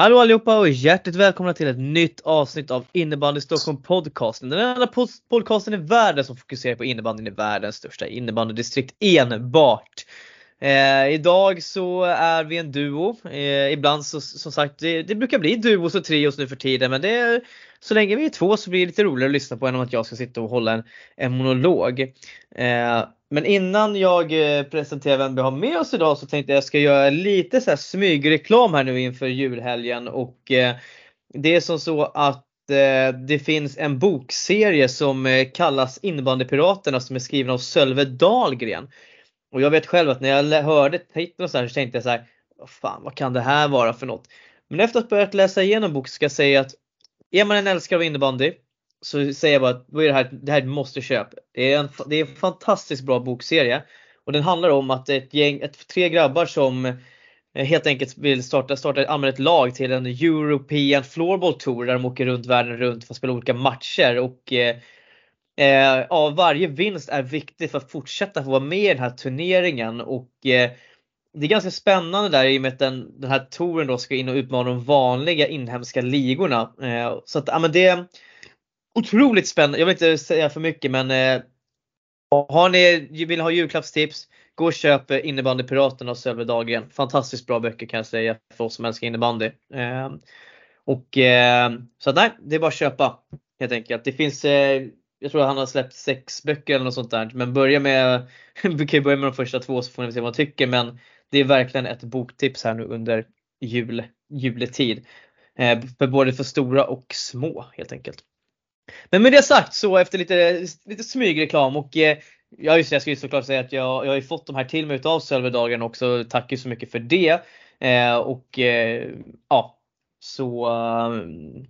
Hallå allihopa och hjärtligt välkomna till ett nytt avsnitt av Innebandy Stockholm podcasten. Den enda podcasten i världen som fokuserar på innebandyn i världens största innebandydistrikt enbart. Eh, idag så är vi en duo. Eh, ibland så som sagt, det, det, brukar bli duos och trios nu för tiden men det är, så länge vi är två så blir det lite roligare att lyssna på än om att jag ska sitta och hålla en, en monolog. Eh, men innan jag eh, presenterar vem vi har med oss idag så tänkte jag att jag ska göra lite så här smygreklam här nu inför julhelgen och eh, det är som så att eh, det finns en bokserie som kallas Innebandypiraterna som är skriven av Sölve Dahlgren. Och jag vet själv att när jag hörde titeln så, här, så tänkte jag så här, fan vad kan det här vara för något? Men efter att ha börjat läsa igenom boken ska jag säga att är man en älskare av innebandy så säger jag bara att det här, det här måste-köp. Det är, en, det är en fantastiskt bra bokserie. Och den handlar om att ett gäng, ett, tre grabbar som eh, helt enkelt vill starta, starta använda ett lag till en European Floorball Tour där de åker runt världen runt för att spela olika matcher. Och eh, eh, ja, varje vinst är viktig för att fortsätta få vara med i den här turneringen. Och eh, det är ganska spännande där i och med att den, den här touren då ska in och utmana de vanliga inhemska ligorna. Eh, så att ja, men det otroligt spännande. Jag vill inte säga för mycket men eh, har ni, vill ha julklappstips, gå och köp eh, Innebandypiraterna av Sölve Dahlgren. Fantastiskt bra böcker kan jag säga för oss som älskar innebandy. Eh, och eh, så att nej, det är bara att köpa helt enkelt. Det finns, eh, jag tror han har släppt sex böcker eller något sånt där. Men börja med, vi kan börja med de första två så får ni se vad man tycker. Men det är verkligen ett boktips här nu under jul, juletid. Eh, för både för stora och små helt enkelt. Men med det sagt så efter lite, lite smygreklam och eh, Ja just det, jag ska ju såklart säga att jag, jag har ju fått de här till mig utav Sölvedagen också. Tack så mycket för det. Eh, och eh, ja, så eh,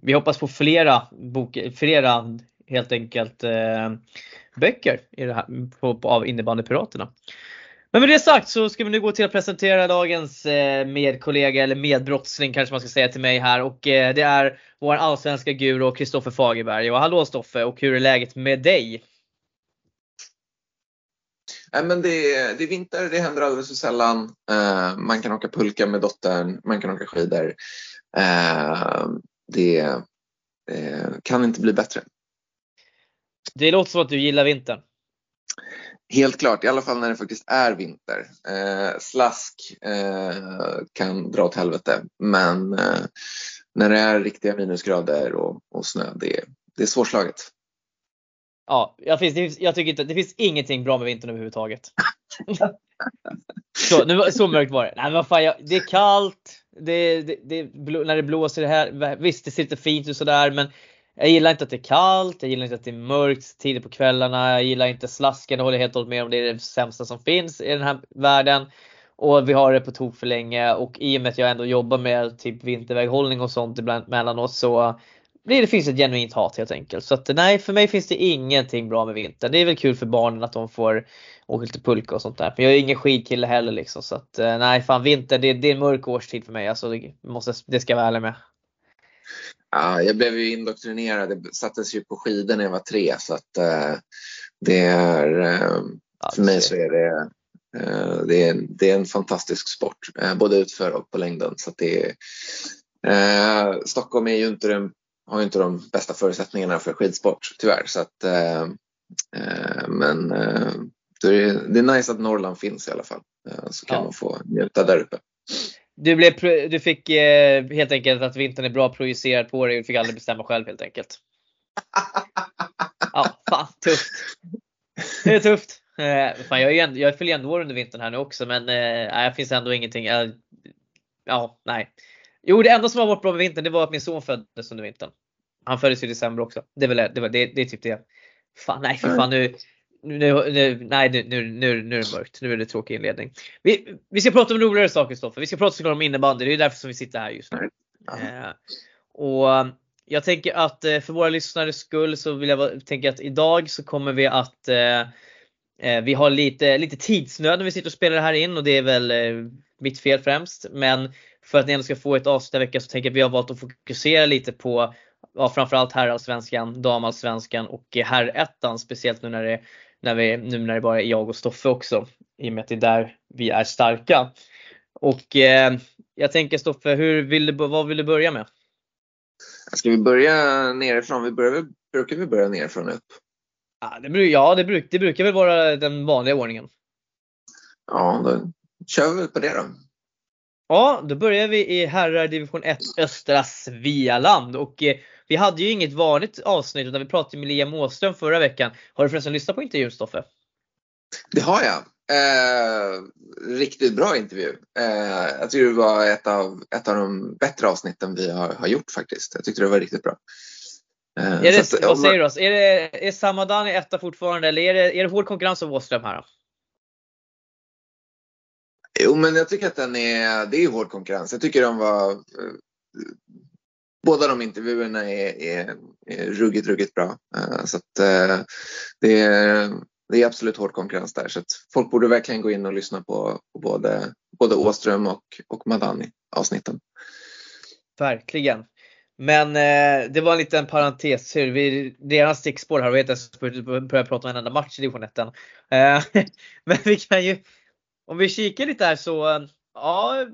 vi hoppas på flera, bok, flera helt enkelt eh, böcker i det här, på, på, av innebandypiraterna. Men med det sagt så ska vi nu gå till att presentera dagens eh, medkollega eller medbrottsling kanske man ska säga till mig här och eh, det är vår allsvenska guru Kristoffer Fagerberg. Och hallå Stoffe och hur är läget med dig? Nej, men det, är, det är vinter, det händer alldeles för sällan. Uh, man kan åka pulka med dottern, man kan åka skidor. Det kan inte bli bättre. Det låter som att du gillar vintern. Helt klart, i alla fall när det faktiskt är vinter. Eh, slask eh, kan dra åt helvete, men eh, när det är riktiga minusgrader och, och snö, det, det är svårslaget. Ja, jag, finns, jag tycker inte det finns ingenting bra med vintern överhuvudtaget. så, nu, så mörkt var det. Nej men vad fan, jag, det är kallt. Det, det, det, när det blåser det här. Visst, det ser lite fint ut sådär men jag gillar inte att det är kallt, jag gillar inte att det är mörkt tidigt på kvällarna, jag gillar inte slasken, det håller jag helt och hållet med om. Det är det sämsta som finns i den här världen. Och vi har det på tok för länge och i och med att jag ändå jobbar med typ vinterväghållning och sånt ibland mellanåt så blir det finns ett genuint hat helt enkelt. Så att nej, för mig finns det ingenting bra med vintern. Det är väl kul för barnen att de får åka lite pulka och sånt där. Men jag är ingen skidkille heller liksom. Så att eh, nej, fan vinter det, det är en mörk årstid för mig. Alltså, det, måste, det ska jag vara ärlig med. Ja, jag blev ju indoktrinerad. Jag sattes ju på skidor när jag var tre så att uh, det är uh, för mig så är det, uh, det, är, det är en fantastisk sport både utför och på längden. Så det är, Stockholm är ju inte den, har ju inte de bästa förutsättningarna för skidsport tyvärr. Så att, men det är, det är nice att Norrland finns i alla fall så kan ja. man få njuta där uppe. Du, blev, du fick eh, helt enkelt att vintern är bra projicerad på dig och du fick aldrig bestämma själv helt enkelt. Ja, fan tufft. Det är tufft. Eh, fan, jag, är ändå, jag fyller ändå år under vintern här nu också men eh, det finns ändå ingenting. Eh, ja, nej. Jo, det enda som har varit bra med vintern det var att min son föddes under vintern. Han föddes i december också. Det är, väl, det, det, det är typ det. Fan, nej för fan nu nu, nu, nej, nu, nu, nu, nu är det mörkt. Nu är det tråkig inledning. Vi, vi ska prata om roligare saker Stoffe. Vi ska prata såklart om innebandy. Det är därför som vi sitter här just nu. Eh, och jag tänker att eh, för våra lyssnares skull så vill jag tänka att idag så kommer vi att eh, eh, vi har lite, lite tidsnöd när vi sitter och spelar det här in och det är väl eh, mitt fel främst. Men för att ni ändå ska få ett avsnitt i veckan så tänker jag att vi har valt att fokusera lite på ja, framförallt herrallsvenskan, damallsvenskan och herrettan speciellt nu när det när vi, nu när det bara är jag och Stoffe också. I och med att det är där vi är starka. Och eh, jag tänker Stoffe, hur vill du, vad vill du börja med? Ska vi börja nerifrån? Vi börjar, brukar vi börja nerifrån upp? Ja, det, ja det, bruk, det brukar väl vara den vanliga ordningen. Ja, då kör vi på det då. Ja, då börjar vi i herrar division 1 östra Svealand och eh, vi hade ju inget vanligt avsnitt utan vi pratade med Liam Åström förra veckan. Har du förresten lyssnat på intervjun Stoffe? Det har jag. Eh, riktigt bra intervju. Eh, jag tycker det var ett av, ett av de bättre avsnitten vi har, har gjort faktiskt. Jag tyckte det var riktigt bra. Eh, är det, att, vad säger du? Är det är Samadani etta fortfarande eller är det, är det hård konkurrens av Åström här? Då? Jo, men jag tycker att den är, det är hård konkurrens. Jag tycker de var, eh, båda de intervjuerna är, är, är ruggigt, ruggigt bra. Eh, så att, eh, det, är, det är absolut hård konkurrens där. Så att folk borde verkligen gå in och lyssna på, på både, både Åström och, och Madani avsnitten. Verkligen. Men eh, det var en liten parentes. Vi, redan stickspår här och vet att jag börjar prata om en enda match i division 1. Eh, men vi kan ju om vi kikar lite här så, ja,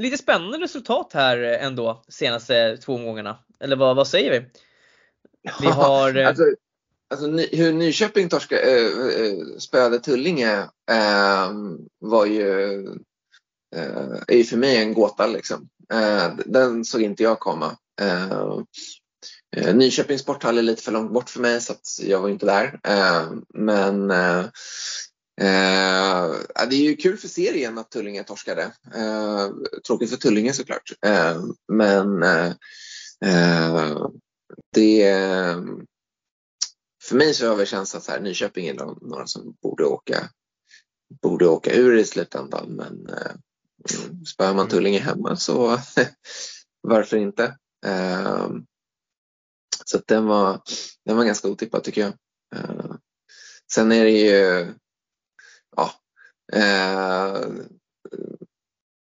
lite spännande resultat här ändå senaste två omgångarna. Eller vad, vad säger vi? Vi har... alltså, alltså, hur Nyköping torska, äh, spöade Tullinge äh, var ju, äh, är ju för mig en gåta. Liksom. Äh, den såg inte jag komma. Äh, Nyköpings sporthall är lite för långt bort för mig så jag var inte där. Men Eh, det är ju kul för serien att Tullinge torskade. Eh, tråkigt för Tullinge såklart. Eh, men eh, eh det eh, för mig så har det känts att så här, Nyköping är några som borde åka, borde åka ur i slutändan. Men eh, spöar man Tullinge hemma så varför inte? Eh, så den var, den var ganska otippad tycker jag. Eh, sen är det ju ja, eh,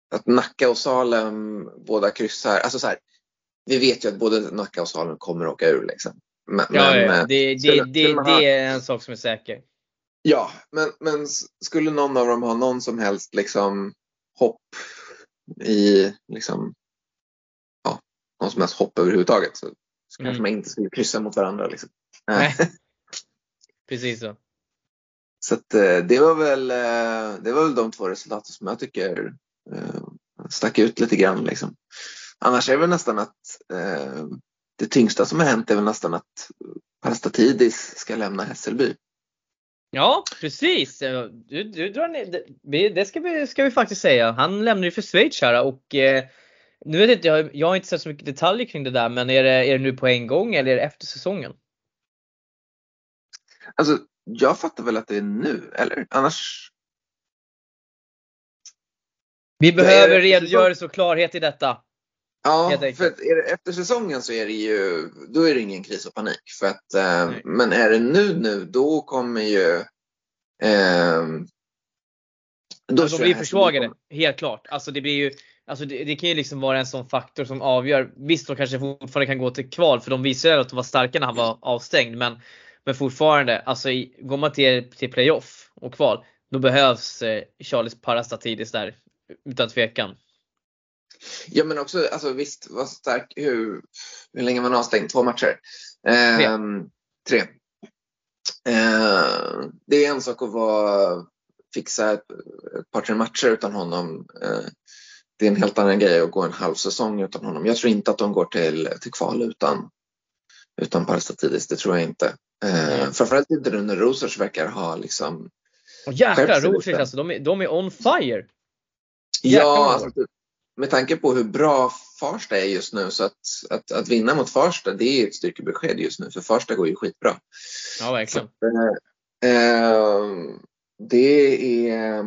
att Nacka och Salem båda kryssar. Alltså så här, vi vet ju att både Nacka och Salem kommer att åka ur. Liksom. Men, ja, ja, eh, det, det, skulle, det, är en sak som är säker. Ja, men, men skulle någon av dem ha någon som helst liksom, hopp i liksom, ja, någon som helst hopp överhuvudtaget så, så mm. kanske man inte skulle kryssa mot varandra. Liksom. Nej. Precis så. Så att, eh, det, var väl, eh, det var väl de två resultaten som jag tycker eh, stack ut lite grann. Liksom. Annars är det väl nästan att det tyngsta som har hänt är väl nästan att Parastatidis ska lämna Hässelby. Ja precis. Du, du drar ner, det ska vi, ska vi faktiskt säga. Han lämnar ju för Schweiz här och eh, nu vet inte jag, jag har inte sett så mycket detaljer kring det där men är det, är det nu på en gång eller är det efter säsongen? Alltså jag fattar väl att det är nu, eller? Annars? Vi behöver redogörelse och klarhet i detta. Ja, för det, efter säsongen så är det ju, då är det ingen kris och panik. För att, eh, men är det nu nu, då kommer ju eh, då alltså, de blir försvagade, helt klart. Alltså det blir ju, alltså det, det, kan ju liksom vara en sån faktor som avgör. Visst, de kanske fortfarande kan gå till kval för de visade att de var starka när han var avstängd. Men men fortfarande, alltså går man till, till playoff och kval, då behövs eh, Charles Parastatidis där. Utan tvekan. Ja men också, alltså visst vad stark, hur, hur länge man har stängt? Två matcher? Eh, tre. tre. Eh, det är en sak att vara, fixa ett, ett par tre matcher utan honom. Eh, det är en helt annan grej att gå en halv säsong utan honom. Jag tror inte att de går till, till kval utan, utan Parastatidis, det tror jag inte. Eh, framförallt inte när Rosers verkar ha liksom oh, Jäklar, Rosers alltså, de är, de är on fire! Jäklar, ja, alltså, med tanke på hur bra Farsta är just nu så att, att, att vinna mot Farsta det är ett styrkebesked just nu för Farsta går ju skitbra. Ja, verkligen. Så, eh, eh, det är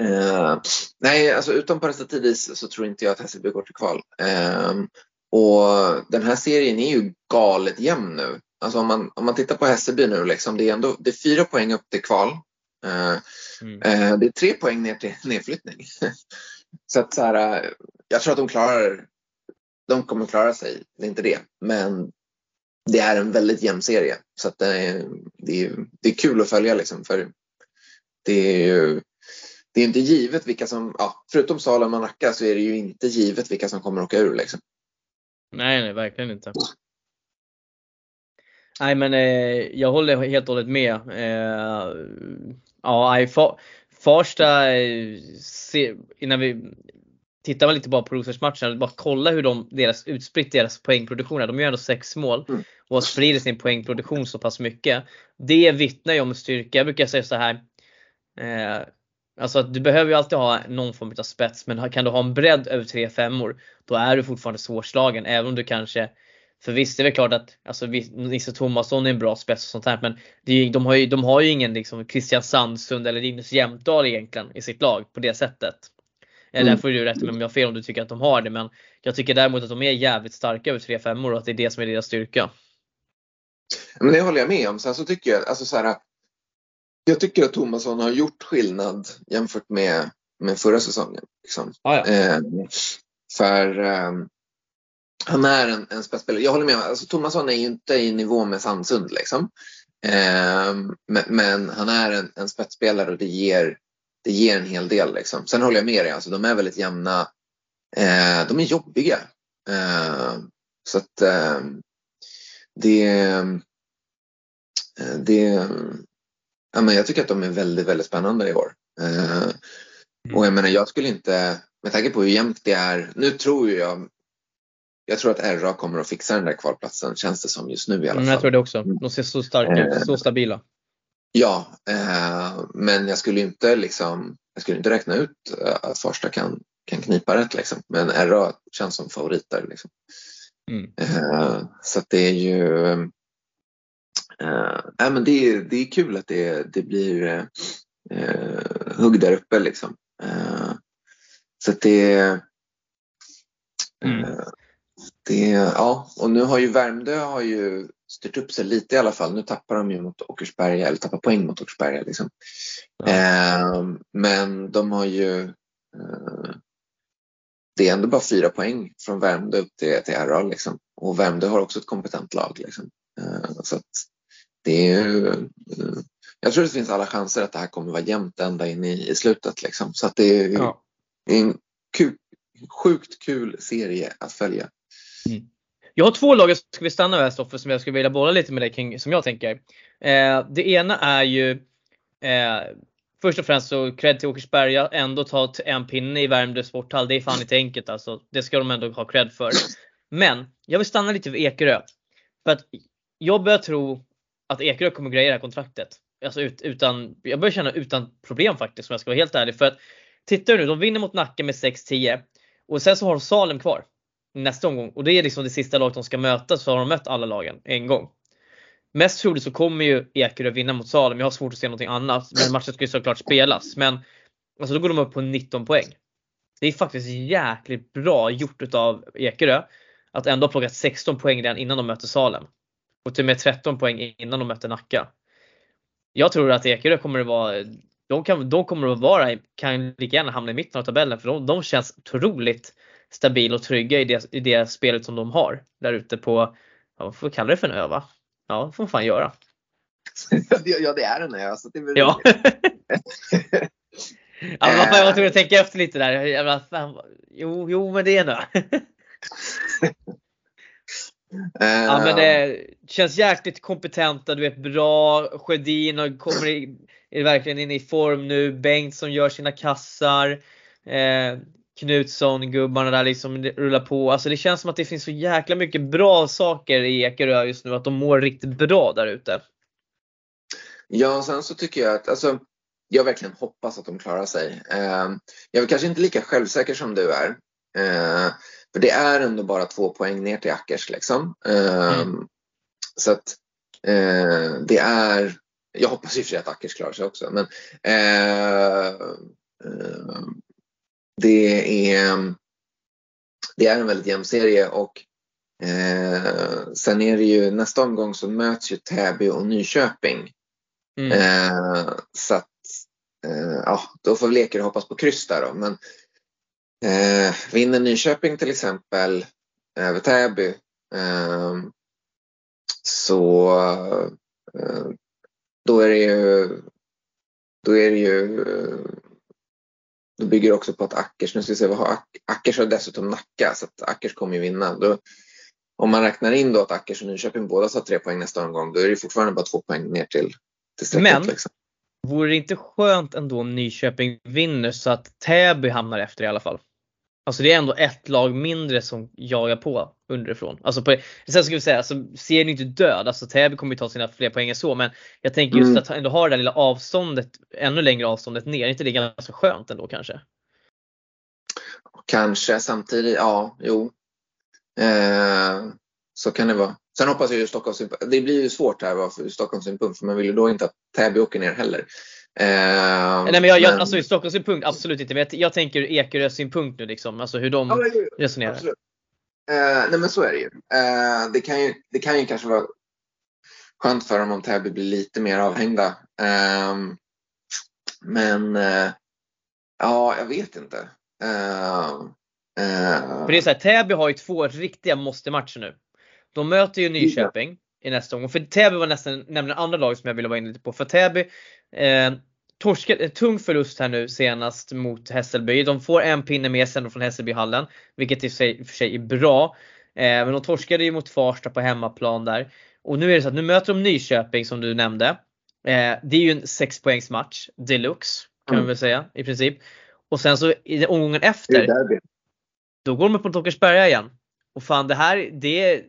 eh, Nej, alltså utan Parastatidis så tror inte jag att Hässelby går till kval. Eh, och den här serien är ju galet jämn nu. Alltså om man, om man tittar på Hässelby nu, liksom, det, är ändå, det är fyra poäng upp till kval. Uh, mm. uh, det är tre poäng ner till nedflyttning. så att så här, uh, jag tror att de klarar de kommer klara sig, det är inte det. Men det är en väldigt jämn serie. Så att det, är, det, är, det är kul att följa liksom. För det är ju det är inte givet vilka som, ja, förutom Salem och Nacka så är det ju inte givet vilka som kommer åka ur liksom. Nej, nej, verkligen inte. Nej men eh, jag håller helt och hållet med. Eh, ja, Farsta, eh, innan vi tittar man lite bara på Rosengårdsmatchen, bara kolla hur de, deras utspritt deras poängproduktion är. De gör ändå sex mål mm. och har spridit sin poängproduktion så pass mycket. Det vittnar ju om styrka. Jag brukar säga så här. Eh, alltså du behöver ju alltid ha någon form av spets men kan du ha en bredd över tre femmor då är du fortfarande svårslagen även om du kanske för visst, det är väl klart att alltså, Nisse Tomasson är en bra spets och sånt här men det, de, har ju, de har ju ingen liksom Christian Sandsund eller Linus Jämtdal egentligen i sitt lag på det sättet. Mm. Där får du rätta mig om jag har fel om du tycker att de har det men jag tycker däremot att de är jävligt starka över 3 5 och att det är det som är deras styrka. Men det håller jag med om. Sen så tycker jag, alltså så här, jag tycker att Tomasson har gjort skillnad jämfört med, med förra säsongen. Liksom. Ah, ja. eh, för eh, han är en, en spetsspelare. Jag håller med, alltså, Tomasson är ju inte i nivå med Sandsund liksom. Eh, men, men, han är en, en spetsspelare och det ger, det ger en hel del. Liksom. Sen håller jag med dig, alltså, de är väldigt jämna. Eh, de är jobbiga. Eh, så att eh, det, eh, det ja, men jag tycker att de är väldigt, väldigt spännande i år. Eh, mm. Och jag menar, jag skulle inte, med tanke på hur jämnt det är, nu tror jag jag tror att RA kommer att fixa den där kvalplatsen känns det som just nu i alla fall. Jag tror det också. De ser så starka ut, så stabila. Ja, eh, men jag skulle inte liksom, jag skulle inte räkna ut att Farsta kan, kan knipa rätt liksom. Men RA känns som favoriter liksom. Mm. Eh, så det är ju, eh, men det, är, det är kul att det, det blir eh, hugg där uppe liksom. Eh, så det mm. Det, ja, och nu har ju Värmdö har ju styrt upp sig lite i alla fall. Nu tappar de ju mot Åkersberga, eller tappar poäng mot Åkersberga. Liksom. Ja. Eh, men de har ju eh, det är ändå bara fyra poäng från Värmdö upp till, till RA. Liksom. Och Värmdö har också ett kompetent lag. Liksom. Eh, så det är eh, jag tror det finns alla chanser att det här kommer vara jämnt ända in i, i slutet. Liksom. Så att det är, ja. en kul, sjukt kul serie att följa. Mm. Jag har två lag jag ska vi stanna med Stoffe som jag skulle vilja bolla lite med dig kring som jag tänker. Eh, det ena är ju eh, Först och främst så cred till Åkersberga, ändå ta en pinne i Värmdö sporthall. Det är fan inte enkelt alltså. Det ska de ändå ha cred för. Men jag vill stanna lite vid Ekerö. För att jag börjar tro att Ekerö kommer greja det här kontraktet. Alltså ut, utan, jag börjar känna utan problem faktiskt om jag ska vara helt ärlig. För att tittar du nu, de vinner mot Nacka med 6-10 och sen så har de Salem kvar nästa omgång. Och det är liksom det sista laget de ska möta så har de mött alla lagen en gång. Mest troligt så kommer ju Ekerö vinna mot Salem. Jag har svårt att se någonting annat. Men matchen ska ju såklart spelas. Men alltså då går de upp på 19 poäng. Det är faktiskt jäkligt bra gjort utav Ekerö. Att ändå ha plockat 16 poäng redan innan de möter Salem. Och till och med 13 poäng innan de möter Nacka. Jag tror att Ekerö kommer att vara de, kan, de kommer att vara, kan lika gärna hamna i mitten av tabellen för de, de känns otroligt stabila och trygga i det, i det spelet som de har där ute på, ja, vad får vi kalla det för en ö va? Ja, får man fan göra. ja, det är en ö. Så det är ja. ja, men jag var tvungen att tänka efter lite där. Jag fan, jo, jo, men det är en ö. ja men det känns jäkligt kompetenta, du vet bra. Sjödin kommer i, är verkligen inne i form nu. Bengt som gör sina kassar. Eh, Knutsson, gubbarna där liksom rullar på. Alltså det känns som att det finns så jäkla mycket bra saker i Ekerö just nu. Att de mår riktigt bra där ute. Ja, sen så tycker jag att alltså, jag verkligen hoppas att de klarar sig. Eh, jag är kanske inte lika självsäker som du är. Eh, för det är ändå bara två poäng ner till Ackers liksom. Eh, mm. Så att eh, det är, jag hoppas i och för sig att Ackers klarar sig också. Men eh, eh, det är, det är en väldigt jämn serie och eh, sen är det ju nästa omgång så möts ju Täby och Nyköping. Mm. Eh, så att eh, ja, då får vi leka och hoppas på kryss där då. Men eh, vinner Nyköping till exempel över Täby eh, så eh, då är det ju då är det ju då bygger det också på att Ackers, nu ska vi se, vad har Ackers har dessutom Nacka så att Ackers kommer ju vinna. Då, om man räknar in då att Ackers och Nyköping båda har tre poäng nästa omgång, då är det fortfarande bara två poäng ner till, till strecket. Men liksom. vore det inte skönt ändå om Nyköping vinner så att Täby hamnar efter i alla fall? Alltså det är ändå ett lag mindre som jagar på underifrån. Alltså på, sen ska vi säga, alltså, serien är inte död. Alltså Täby kommer ju ta sina fler poäng än så. Men jag tänker just mm. att ändå ha det där lilla avståndet, ännu längre avståndet ner. Är inte det ganska skönt ändå kanske? Kanske samtidigt, ja, jo. Eh, så kan det vara. Sen hoppas jag ju Stockholms Det blir ju svårt här ur Stockholms synpunkt för man vill ju då inte att Täby åker ner heller. Eh, Nej men jag, jag, alltså ur Stockholms synpunkt absolut inte. Men jag, jag tänker ur Ekerös synpunkt nu liksom. Alltså hur de ja, men, resonerar. Absolut. Eh, nej men så är det ju. Eh, det, kan ju. Det kan ju kanske vara skönt för dem om Täby blir lite mer avhängda. Eh, men ja, jag vet inte. Eh, för det är så här, Täby har ju två riktiga måste-matcher nu. De möter ju Nyköping i nästa omgång. För Täby var nästan nämligen andra lag som jag ville vara inne lite på. För Täby eh, torskade, en tung förlust här nu senast mot Hässelby. De får en pinne med sig från Hässelbyhallen, vilket i sig, för sig är bra. Eh, men de torskade ju mot Farsta på hemmaplan där. Och nu är det så att nu möter de Nyköping som du nämnde. Eh, det är ju en 6 poängs match deluxe kan mm. man väl säga i princip. Och sen så i omgången efter. Då går de upp mot Åkersberga igen. Och fan det här, det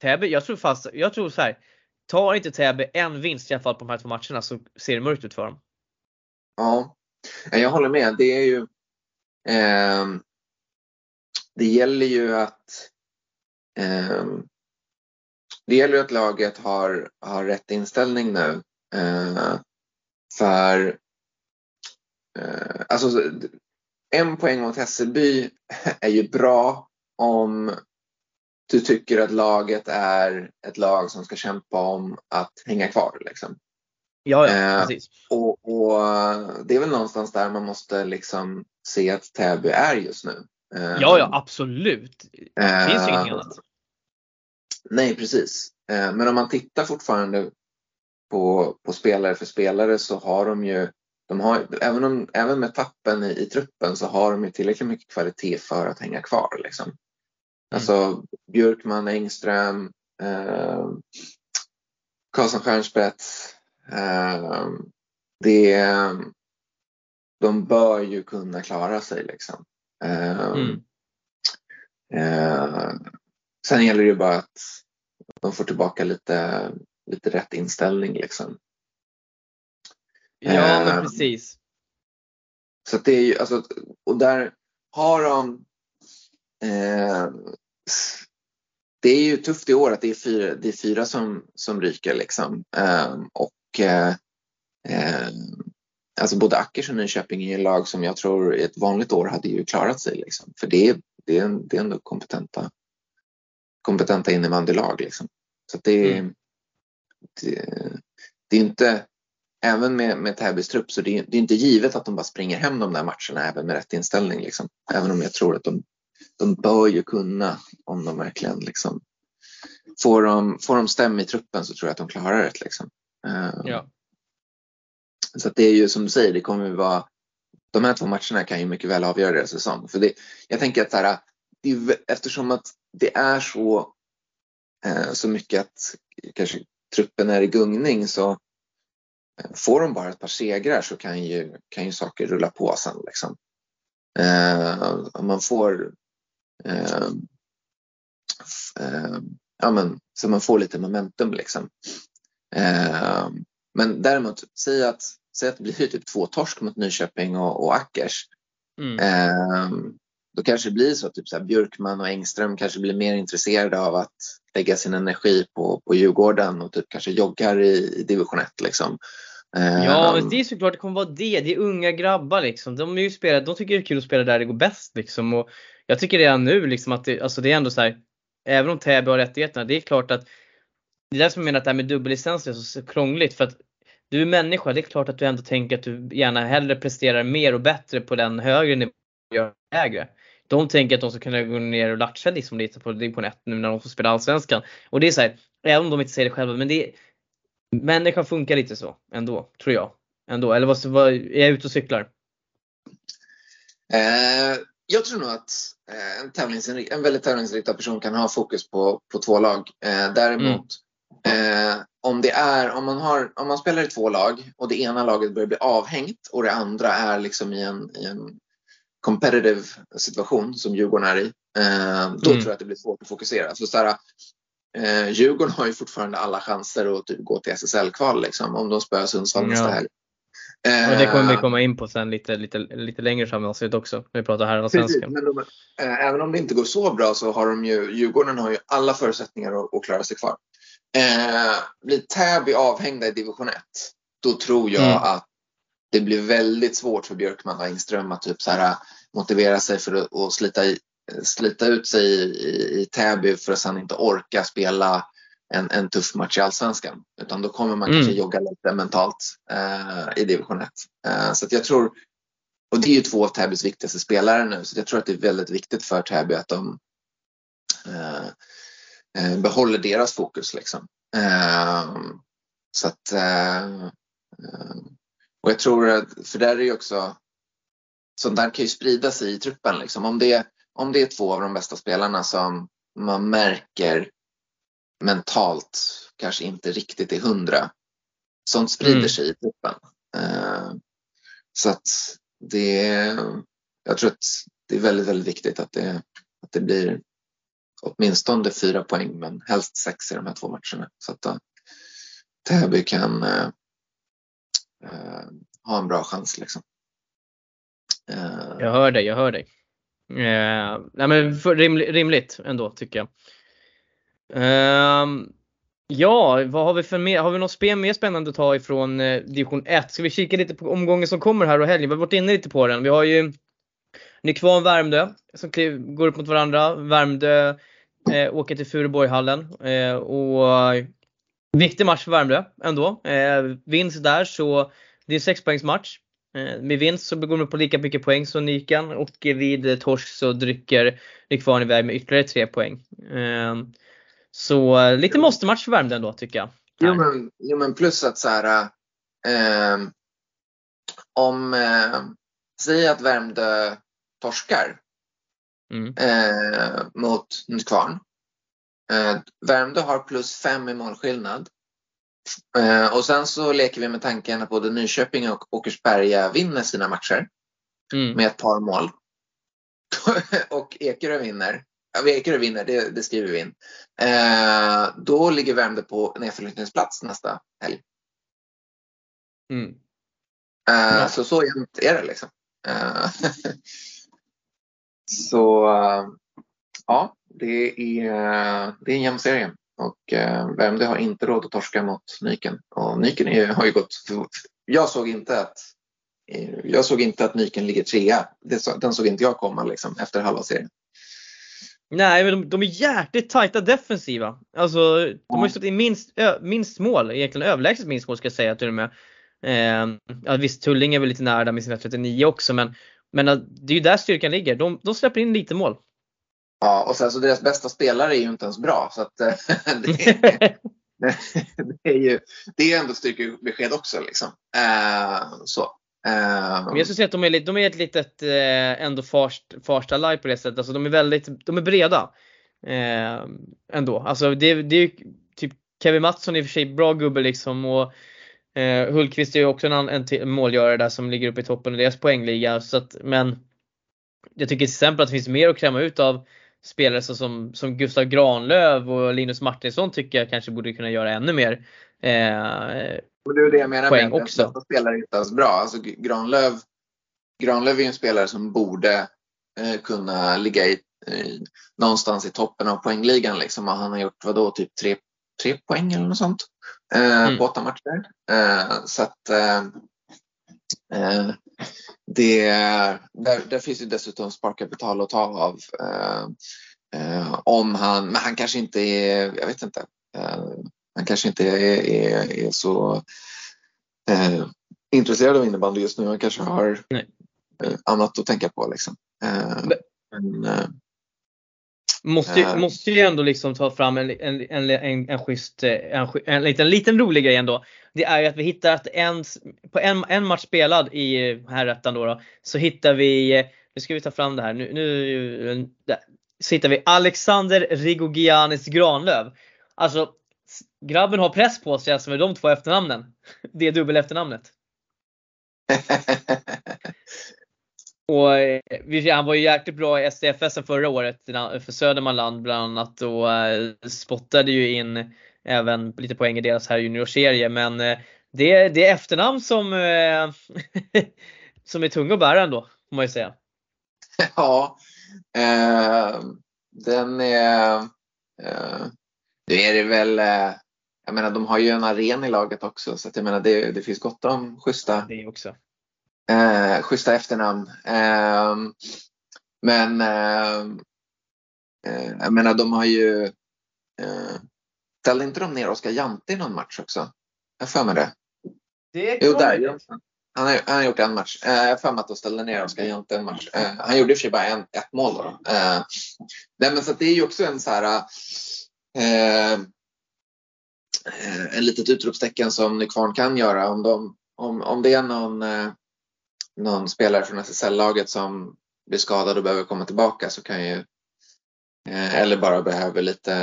Täby, jag tror fast, jag tror så här. Tar inte Täby en vinst i alla fall på de här två matcherna så ser det mörkt ut för dem. Ja, jag håller med. Det är ju eh, Det gäller ju att eh, Det gäller att laget har, har rätt inställning nu. Eh, för eh, alltså en poäng mot Hässelby är ju bra om du tycker att laget är ett lag som ska kämpa om att hänga kvar. Liksom. Ja, ja eh, precis. Och, och, det är väl någonstans där man måste liksom se att Täby är just nu. Eh, ja, ja absolut. Det finns ju inget annat. Nej, precis. Eh, men om man tittar fortfarande på, på spelare för spelare så har de ju de har, även, om, även med tappen i, i truppen så har de ju tillräckligt mycket kvalitet för att hänga kvar. Liksom. Mm. Alltså Björkman, Engström, eh, Karlsson Stjernspets, Ehm, det, de bör ju kunna klara sig liksom. Ehm, mm. Eh, sen gäller det ju bara att de får tillbaka lite, lite rätt inställning liksom. Ja men ehm, precis. Så det är ju, alltså, och där har de eh, det är ju tufft i år att det är fyra, det är fyra som, som ryker liksom. Um, och eh, eh, alltså både Ackers och Nyköping är lag som jag tror i ett vanligt år hade ju klarat sig. Liksom. För det är, det är, det är ändå kompetenta, kompetenta innebandylag. Liksom. Så det, mm. det, det, är inte, även med, med Täbys trupp, så det är, det är inte givet att de bara springer hem de där matcherna även med rätt inställning. Liksom. Även om jag tror att de, de bör ju kunna om de verkligen liksom, får, de, får de stäm i truppen så tror jag att de klarar det. Liksom. Ehm, ja. Så det är ju som du säger, det kommer vara de här två matcherna kan ju mycket väl avgöra deras säsong. För det, jag tänker att så här, det, eftersom att det är så, eh, så mycket att kanske truppen är i gungning så eh, får de bara ett par segrar så kan ju, kan ju saker rulla på sen. Liksom. Eh, om man får ja, men, så man får lite momentum liksom. Eh, men däremot, säg att, säg att det blir typ två torsk mot Nyköping och, och Ackers. Mm. Då kanske det blir så att typ så här, Björkman och Engström kanske blir mer intresserade av att lägga sin energi på, på Djurgården och typ kanske joggar i, i division 1. Liksom. Ja, men det är såklart det kommer vara det. Det är unga grabbar liksom. De, är ju spelare, de tycker det är kul att spela där det går bäst liksom. Och jag tycker redan nu liksom att det, alltså det är ändå så här, även om Täby har rättigheterna, det är klart att det är därför jag menar att det här med dubbellicens är så krångligt. För att du är människa, det är klart att du ändå tänker att du gärna hellre presterar mer och bättre på den högre nivån och lägre. De tänker att de ska kunna gå ner och latcha liksom lite på division 1 nu när de får spela Allsvenskan. Och det är så här, även om de inte säger det själva, men det är, människan funkar lite så ändå, tror jag. Ändå. Eller vad, vad, är jag ute och cyklar? Eh, jag tror nog att eh, en, tävlingsinrikt, en väldigt tävlingsinriktad person kan ha fokus på, på två lag. Eh, däremot mm. eh, om, det är, om, man har, om man spelar i två lag och det ena laget börjar bli avhängt och det andra är liksom i en, i en competitive situation som Djurgården är i, eh, då mm. tror jag att det blir svårt att fokusera. Så, så eh, Djurgården har ju fortfarande alla chanser att typ, gå till SSL-kval liksom, om de spöar Sundsvall nästa helg. Och det kommer vi eh, komma in på sen lite, lite, lite längre fram i avsnittet också. När vi pratar här om svenskan. Men de, äh, även om det inte går så bra så har de ju, Djurgården har ju alla förutsättningar att, att klara sig kvar. Eh, blir Täby avhängda i division 1, då tror jag mm. att det blir väldigt svårt för Björkman och Engström att typ så här, motivera sig för att, slita, slita ut sig i, i, i Täby för att sen inte orka spela en, en tuff match i Allsvenskan. Utan då kommer man mm. kanske jogga lite mentalt eh, i division 1. Eh, så jag tror, och det är ju två av Täbys viktigaste spelare nu, så jag tror att det är väldigt viktigt för Täby att de eh, eh behåller deras fokus. Liksom. Eh, så att, eh, och jag tror att, för där är ju också, sånt där kan ju sprida sig i truppen. Liksom. Om, det, om det är två av de bästa spelarna som man märker mentalt kanske inte riktigt är hundra. Sånt sprider mm. sig i truppen. Uh, så att det jag tror att det är väldigt, väldigt viktigt att det, att det blir åtminstone fyra poäng men helst sex i de här två matcherna. Så att uh, Täby kan uh, uh, ha en bra chans. Liksom. Jag hör dig, jag hör dig. Uh, nej men rimligt ändå tycker jag. Um, ja, vad har vi för mer? Har vi något spel mer spännande att ta ifrån eh, division 1? Ska vi kika lite på omgången som kommer här och helgen? Vi har varit inne lite på den. Vi har ju Nykvarn Värmdö som går upp mot varandra. Värmdö eh, åker till Furuborghallen eh, och viktig match för Värmdö ändå. Eh, vinst där så det är en sexpoängsmatch. Eh, med vinst så går de på lika mycket poäng som Nykan och vid torsk så drycker Nykvarn iväg med ytterligare tre poäng. Eh, så lite måste-match för Värmdö ändå tycker jag. Jo men, jo men plus att så här, eh, om, eh, säg att Värmdö torskar mm. eh, mot Nykvarn. Eh, Värmdö har plus fem i målskillnad. Eh, och sen så leker vi med tanken att både Nyköping och Åkersberga vinner sina matcher mm. med ett par mål. och Ekerö vinner. Ja, Ekerö vinner, det, det, skriver vi in. Eh, då ligger Värmdö på nedflyttningsplats nästa helg. Mm. Eh, ja. Så så jämnt är det liksom. Eh, så ja, det är, det är en jämn serie. Och eh, Värmdö har inte råd att torska mot Nyken. Och Nyken är, har ju gått... Jag såg inte att jag såg inte att Nyken ligger trea. Den såg inte jag komma liksom, efter halva serien. Nej, men de, de är jäkligt tajta defensiva. Alltså, de har ju stått i minst, ö, minst mål, egentligen överlägset minst mål ska jag säga till och med. Eh, ja, visst, Tulling är väl lite nära med sina 39 också, men, men det är ju där styrkan ligger. De, de släpper in lite mål. Ja, och sen så deras bästa spelare är ju inte ens bra. Så att, det, är, det, är ju det är ändå styrkebesked också. Liksom. Eh, så. Ehm. Men jag skulle säga att de är, de är ett litet eh, ändå Farsta live på det sättet. Alltså de är väldigt, de är breda. Eh, ändå. Alltså det, det är ju typ Kevin Mattsson i och för sig bra gubbe liksom och eh, Hultqvist är ju också en, en, en målgörare där som ligger uppe i toppen i deras poängliga. Så att, men jag tycker till exempel att det finns mer att kräma ut av spelare som, som Gustav Granlöv och Linus Martinsson tycker jag kanske borde kunna göra ännu mer. Eh, och det är det jag menar med att också. dessa spelare inte alls bra. Alltså Granlöv, Granlöv är ju en spelare som borde eh, kunna ligga i, eh, någonstans i toppen av poängligan. Liksom. Och han har gjort vadå, typ tre, tre poäng eller något sånt eh, mm. på åtta matcher. Eh, så att eh, eh, det, där, där finns ju dessutom sparkapital att ta av. om han, men han kanske inte är, jag vet inte han kanske inte är, är, är så eh, intresserad av innebandy just nu. Han kanske har eh, annat att tänka på. Liksom. Eh, men, eh, Måste, äh, måste ju ändå liksom ta fram en, en, en, en, en, schysst, eh, en, en, liten, liten rolig grej ändå. Det är ju att vi hittar att en, på en, en match spelad i här då, då så hittar vi nu ska vi ta fram det här. Nu, nu där. hittar vi Alexander Rigogianis Granlöv. Alltså grabben har press på sig alltså med de två efternamnen. Det dubbel efternamnet. och eh, han var ju jäkligt bra i SDFS förra året för Södermanland bland annat och eh, spottade ju in även lite poäng i deras här juniorserie men eh, det, det är efternamn som, som är tunga att bära ändå får man ju säga. Ja, eh, den är, eh, nu är det väl, eh, jag menar de har ju en arena i laget också så att jag menar det, det finns gott om schyssta, det också. Eh, schyssta efternamn. Eh, men eh, eh, jag menar de har ju, eh, ställde inte de ner Oskar Jante i någon match också? Jag för mig det. Det jo, där. Han har, han har gjort en match. Eh, jag har för mig att de ställde ner Oskar Jante en match. Eh, han gjorde i och för sig bara en, ett mål då. Eh, nej, men så det är ju också en så här eh, en litet utropstecken som Nykvarn kan göra om, de, om, om det är någon, eh, någon spelare från SSL-laget som blir skadad och behöver komma tillbaka så kan ju eh, eller bara behöver lite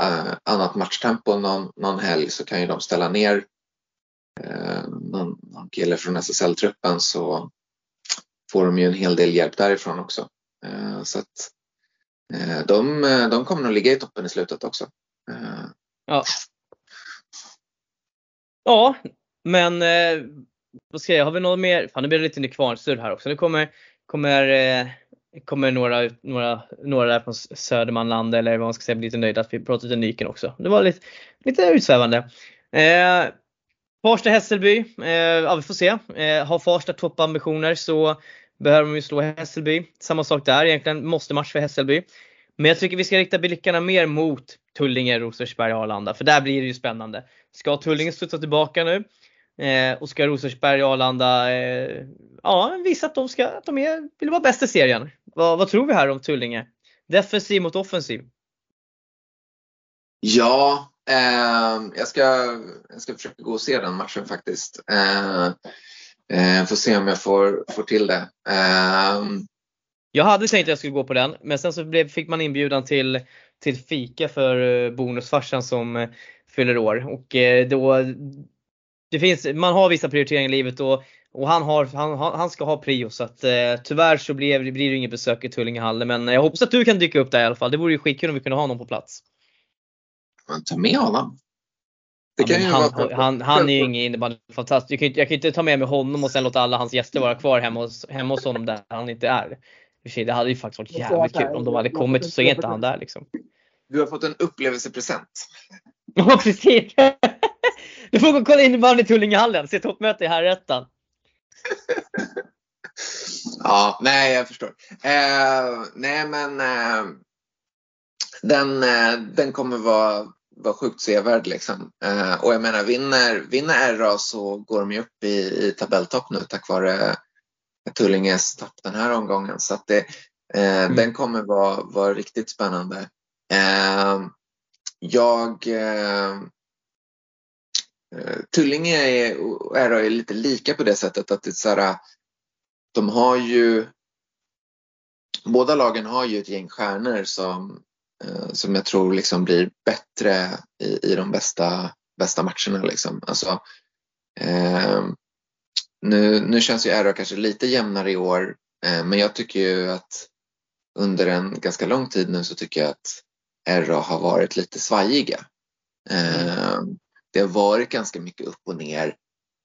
eh, annat matchtempo någon, någon helg så kan ju de ställa ner eh, någon, någon kille från SSL-truppen så får de ju en hel del hjälp därifrån också. Eh, så att de, de kommer nog ligga i toppen i slutet också. Ja. Ja, men eh, vad ska jag, har vi något mer? Fan nu blir det lite kvarnsurr här också. Nu kommer, kommer, eh, kommer några, några, några där från Södermanland eller vad man ska säga bli lite nöjda att vi pratar lite Nyken också. Det var lite, lite utsvävande. Eh, Farsta-Hässelby, eh, ja vi får se. Eh, har Farsta toppambitioner så behöver de ju slå Hässelby. Samma sak där egentligen, måste match för Hässelby. Men jag tycker vi ska rikta blickarna mer mot Tullinge, Rosersberg och Arlanda för där blir det ju spännande. Ska Tullinge studsa tillbaka nu? Eh, Oskar Rosersberg och Arlanda, eh, ja visat att de, ska, att de är, vill vara bäst i serien. Vad, vad tror vi här om Tullinge? Defensiv mot offensiv? Ja, eh, jag, ska, jag ska försöka gå och se den matchen faktiskt. Eh, eh, får se om jag får, får till det. Eh, jag hade tänkt att jag skulle gå på den, men sen så blev, fick man inbjudan till, till fika för bonusfarsan som fyller år och då det finns, man har vissa prioriteringar i livet och, och han, har, han, han ska ha prio så att eh, tyvärr så blir, blir det inget besök i Tullingehallen men jag hoppas att du kan dyka upp där i alla fall. Det vore ju skitkul om vi kunde ha någon på plats. Men ta med honom. Ja, han, han, han, han, är ju ingen innebandyfantast. Jag, kan inte, jag kan inte ta med mig honom och sen låta alla hans gäster vara kvar hemma hos, hemma hos honom där han inte är. Det hade ju faktiskt varit jävligt kul om de hade kommit och så är inte han där liksom. Du har fått en upplevelsepresent. Ja precis! Du får gå och kolla innebandy i Tullingehallen, se toppmöte i Herrettan. ja, nej jag förstår. Eh, nej men eh, den, eh, den kommer vara, vara sjukt sevärd liksom. Eh, och jag menar vinner, vinner RA så går de ju upp i, i tabelltopp nu tack vare Tullinges tapp den här omgången. Så att det, eh, mm. den kommer vara, vara riktigt spännande. Jag eh, eh, Tullinge är, är, är lite lika på det sättet att det är så här, de har ju Båda lagen har ju ett gäng stjärnor som, eh, som jag tror liksom blir bättre i, i de bästa, bästa matcherna. Liksom. Alltså, eh, nu, nu känns ju RA kanske lite jämnare i år eh, men jag tycker ju att under en ganska lång tid nu så tycker jag att RA har varit lite svajiga. Eh, det har varit ganska mycket upp och ner.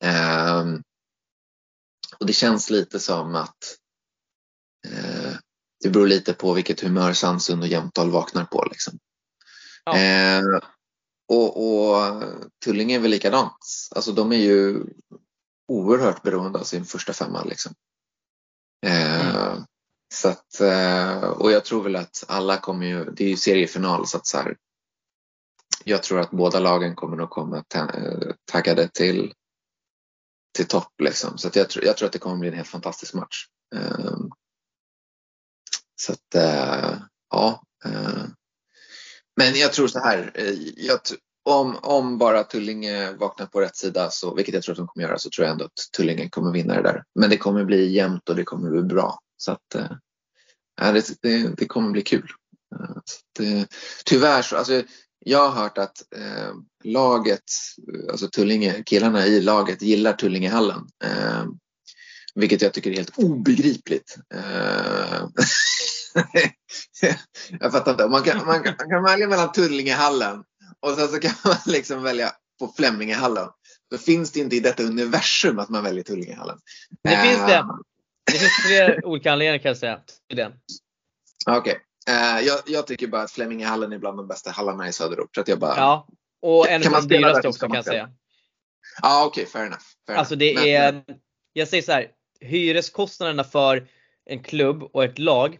Um, och det känns lite som att uh, det beror lite på vilket humör Sandsund och Jämtdal vaknar på. Liksom. Ja. Uh, och, och Tullinge är väl likadant. Alltså de är ju oerhört beroende av sin första femma. Liksom. Uh, mm. Så att, eh, och jag tror väl att alla kommer ju, det är ju seriefinal så att så här, jag tror att båda lagen kommer nog komma eh, taggade till, till topp. Liksom. Så jag, tror, jag tror att det kommer bli en helt fantastisk match. Eh, så att, ja. Men jag tror så här. Jag, om, om bara Tullinge vaknar på rätt sida, så, vilket jag tror att de kommer göra, så tror jag ändå att Tullinge kommer vinna det där. Men det kommer bli jämnt och det kommer bli bra. Så att, äh, det, det, det kommer bli kul. Så det, tyvärr så, alltså, jag har hört att eh, laget, alltså Tullinge, killarna i laget gillar Tullingehallen. Eh, vilket jag tycker är helt obegripligt. Eh, jag fattar inte. Man kan, man, kan, man kan välja mellan Tullingehallen och sen så kan man liksom välja på Flemmingehallen. Då finns det inte i detta universum att man väljer Tullingehallen. Det finns det. Eh. Det finns flera olika anledningar kan jag säga till Okej. Okay. Uh, jag, jag, tycker bara att Flemmingehallen är bland de bästa hallarna i söderort. Så att jag bara, ja, och en av de dyraste också kan jag säga. Ja, ah, okej, okay, fair enough. Fair alltså det men, är, jag säger så här, hyreskostnaderna för en klubb och ett lag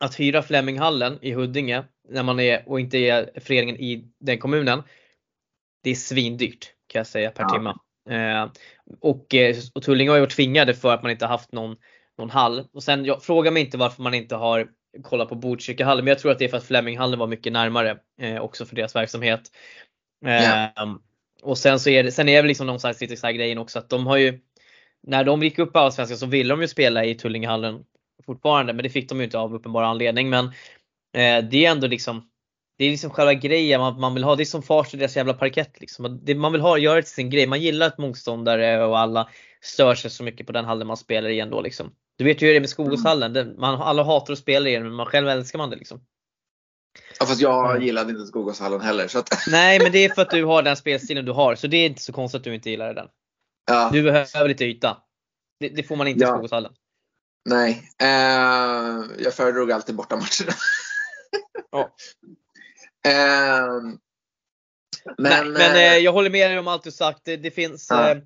att hyra Fleminghallen i Huddinge när man är och inte är föreningen i den kommunen. Det är svindyrt kan jag säga per ja. timme. Eh, och, eh, och Tullinge har ju varit tvingade för att man inte haft någon, någon hall. Och sen, jag, fråga mig inte varför man inte har kolla på Botkyrkahallen. Men jag tror att det är för att Fleminghallen var mycket närmare eh, också för deras verksamhet. Yeah. och sen så är det, sen är det liksom någon slags lite så här grejen också att de har ju, när de gick upp i Allsvenskan så ville de ju spela i Tullingehallen fortfarande men det fick de ju inte av uppenbar anledning. Men eh, det är ändå liksom, det är liksom själva grejen man, man vill ha. Det är som Farsta deras jävla parkett liksom. Det, man vill ha, göra det till sin grej. Man gillar att motståndare och alla stör sig så mycket på den hallen man spelar i ändå liksom. Du vet ju hur det är med Skogåshallen. Mm. Man, alla hatar att spela i den men man själv älskar man det liksom. Ja fast jag mm. gillade inte Skogåshallen heller. Så att... Nej men det är för att du har den spelstilen du har så det är inte så konstigt att du inte gillar den. Ja. Du behöver lite yta. Det, det får man inte ja. i Skogåshallen. Nej, eh, jag föredrog alltid bortamatcherna. ja. eh, men, Nej, men eh, jag håller med dig om allt du sagt. Det, det finns ja. Eh,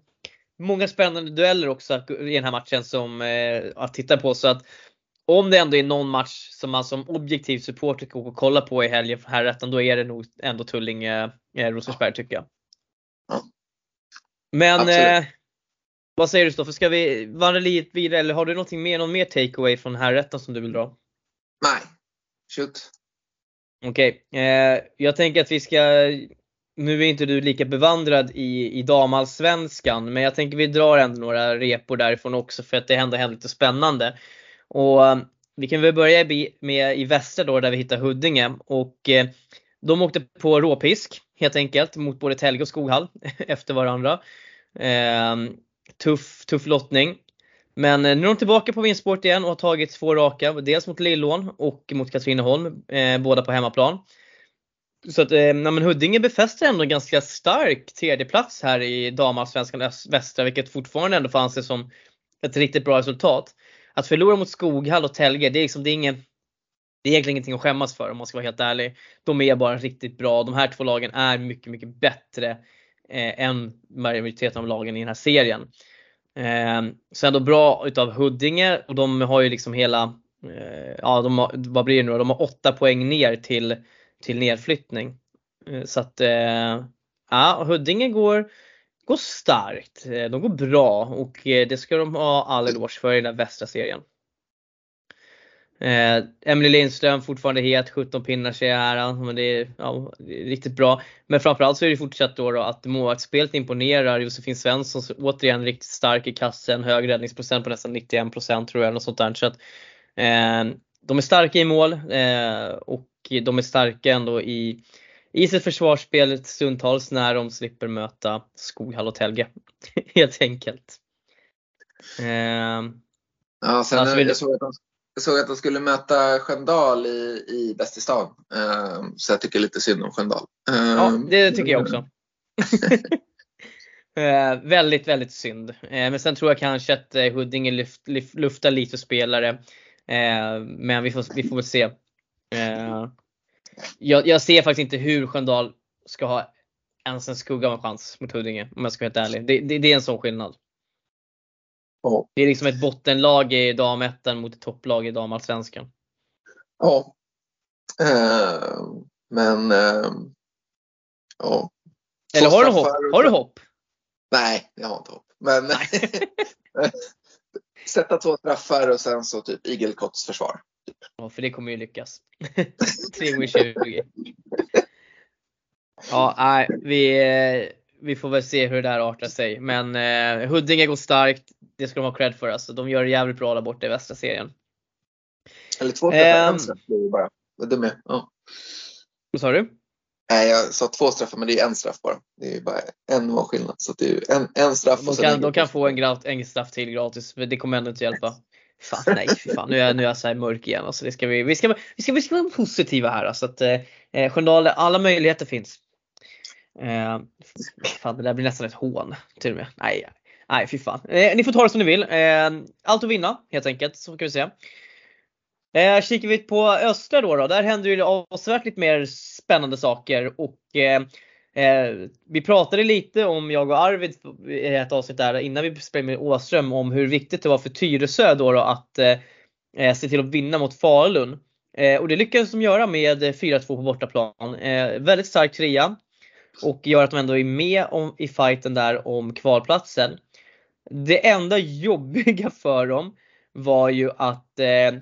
många spännande dueller också i den här matchen som eh, att titta på. Så att om det ändå är någon match som man som objektiv supporter går och kolla på i helgen för herrettan, då är det nog ändå Tullinge-Rosersberg eh, tycker jag. Ja. Men eh, vad säger du Stoffe, ska vi vandra lite vidare eller har du någonting mer, någon mer takeaway från herrettan som du vill dra? Nej, shoot. Okej, okay. eh, jag tänker att vi ska nu är inte du lika bevandrad i, i damallsvenskan, men jag tänker vi drar ändå några repor därifrån också för att det ändå händer lite spännande. Och eh, vi kan väl börja med i västra då där vi hittar Huddinge och eh, de åkte på råpisk helt enkelt mot både Telge och Skoghall efter varandra. Eh, tuff, tuff lottning. Men eh, nu är de tillbaka på vinstspåret igen och har tagit två raka, dels mot Lillån och mot Katrineholm, eh, båda på hemmaplan. Så att eh, men Huddinge befäster ändå en ganska stark tredjeplats här i damallsvenskan västra, vilket fortfarande ändå får anses som ett riktigt bra resultat. Att förlora mot Skoghall och Telge, det är, liksom, det är, ingen, det är egentligen ingenting att skämmas för om man ska vara helt ärlig. De är bara riktigt bra. De här två lagen är mycket, mycket bättre eh, än majoriteten av lagen i den här serien. Eh, sen då bra utav Huddinge och de har ju liksom hela, eh, ja de har, vad blir det nu De har åtta poäng ner till till nedflyttning. Eh, så att eh, ja, Huddinge går, går starkt. Eh, de går bra och eh, det ska de ha all eloge för i den här västra serien. Eh, Emily Lindström fortfarande het, 17 pinnar ser jag här. Men det är, ja, det är riktigt bra. Men framförallt så är det fortsatt då, då att målvaktsspelet imponerar. Josefin Svensson återigen riktigt stark i kassen, hög räddningsprocent på nästan 91% tror jag. Något sånt där. Så att, eh, de är starka i mål eh, och de är starka ändå i, i sitt försvarsspel stundtals när de slipper möta Skoghall och Telge. Helt enkelt. Eh, ja, sen alltså, jag, såg att de, jag såg att de skulle möta Sköndal i, i Bäst i stan. Eh, så jag tycker lite synd om Sköndal. Eh, ja, det tycker jag också. Eh, väldigt, väldigt synd. Eh, men sen tror jag kanske att eh, Huddinge lyft, lyft, luftar lite spelare. Men vi får, vi får väl se. Jag, jag, ser faktiskt inte hur Sköndal ska ha ens en skugga av en chans mot Huddinge om jag ska vara helt ärlig. Det, det, det är en sån skillnad. Ja. Det är liksom ett bottenlag i damettan mot ett topplag i damallsvenskan. Ja. Uh, men uh, ja. Eller har du hopp? Har du hopp? Nej, jag har inte hopp. Men sätta två straffar och sen så typ igelkotts försvar. Ja, för det kommer ju lyckas. 3 gånger 20. Ja, nej, vi, vi får väl se hur det där artar sig. Men eh, Huddinge går starkt. Det ska de ha cred för. Alltså. De gör det jävligt bra där borta i västra serien. Eller två träffar, um, det bara. Vad dum jag ja. Vad sa du? Nej, jag sa två straffar men det är en straff bara. Det är bara en målskillnad. Så det är en, en straff. De kan, de kan få en, grat, en straff till gratis, men det kommer ändå inte hjälpa. Fan, nej, fan. Nu är jag, nu är jag så här mörk igen. Alltså, det ska vi, vi, ska, vi, ska, vi ska vara positiva här. Alltså, att, eh, Sköndal, alla möjligheter finns. Eh, fan, det där blir nästan ett hån till och med. Nej, nej fy fan. Eh, ni får ta det som ni vill. Eh, allt att vinna helt enkelt, så kan vi säga. Eh, kikar vi på östra då, då där händer det avsevärt lite mer spännande saker och eh, eh, vi pratade lite om, jag och Arvid i ett avsnitt där innan vi spelade med Åström om hur viktigt det var för Tyresö då, då att eh, eh se till att vinna mot Falun. Eh, och det lyckades de göra med 4-2 på bortaplan. Eh, väldigt stark trea och gör att de ändå är med om, i fighten där om kvalplatsen. Det enda jobbiga för dem var ju att eh,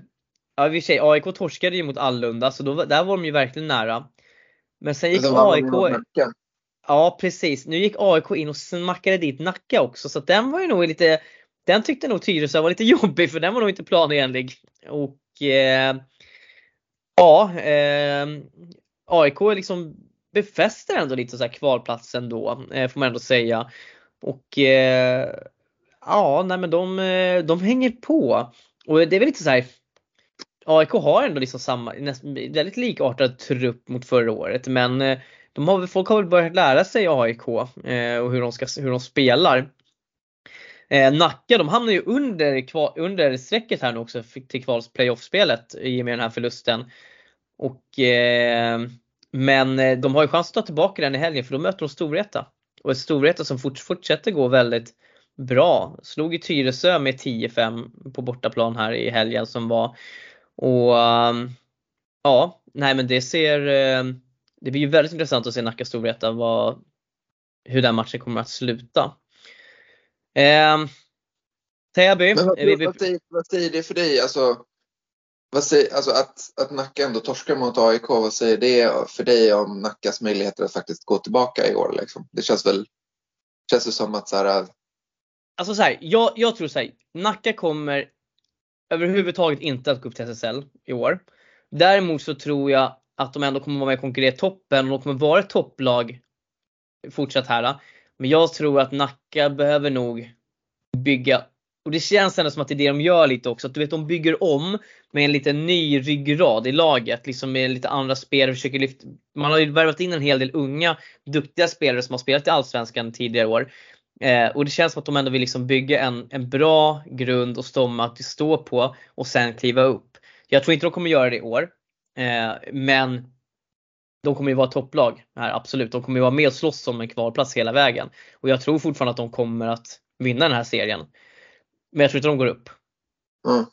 Ja i och för sig, AIK torskade ju mot Allunda så då, där var de ju verkligen nära. Men sen gick AIK... Ja precis, nu gick AIK in och smackade dit Nacka också så den var ju nog lite Den tyckte nog Tyresö var lite jobbig för den var nog inte planenlig. Och eh, Ja, eh, AIK liksom befäster ändå lite så här kvalplatsen då, eh, får man ändå säga. Och eh, ja, nej men de, eh, de hänger på. Och det är väl lite så här AIK har ändå liksom samma, väldigt likartad trupp mot förra året men eh, de har, folk har väl börjat lära sig AIK eh, och hur de, ska, hur de spelar. Eh, Nacka de hamnar ju under, under strecket här nu också till kvals playoff-spelet i och med den här förlusten. Och, eh, men de har ju chans att ta tillbaka den i helgen för då möter de Storvreta. Och ett Storvreta som fort, fortsätter gå väldigt bra. Slog ju Tyresö med 10-5 på bortaplan här i helgen som var och um, ja, nej men det ser, uh, det blir ju väldigt intressant att se Nacka Storvreta vad, hur den matchen kommer att sluta. Uh, Täby. Men vad, vi, vi, vad, säger, vad säger det för dig? Alltså, vad säger, alltså att, att Nacka ändå torskar mot AIK, vad säger det för dig om Nackas möjligheter att faktiskt gå tillbaka i år? Liksom? Det känns väl känns det som att så här, Alltså så här, jag, jag tror så här, Nacka kommer överhuvudtaget inte att gå upp till SSL i år. Däremot så tror jag att de ändå kommer vara med och konkurrera i toppen och de kommer vara ett topplag fortsatt här. Men jag tror att Nacka behöver nog bygga och det känns ändå som att det är det de gör lite också. Att du vet, de bygger om med en lite ny ryggrad i laget. Liksom med lite andra spelare. Försöker lyfta. Man har ju värvat in en hel del unga, duktiga spelare som har spelat i Allsvenskan tidigare år. Eh, och det känns som att de ändå vill liksom bygga en, en bra grund och stomma att stå på och sen kliva upp. Jag tror inte de kommer göra det i år. Eh, men de kommer ju vara topplag här, absolut. De kommer ju vara med och slåss om en kvalplats hela vägen. Och jag tror fortfarande att de kommer att vinna den här serien. Men jag tror inte de går upp. Mm.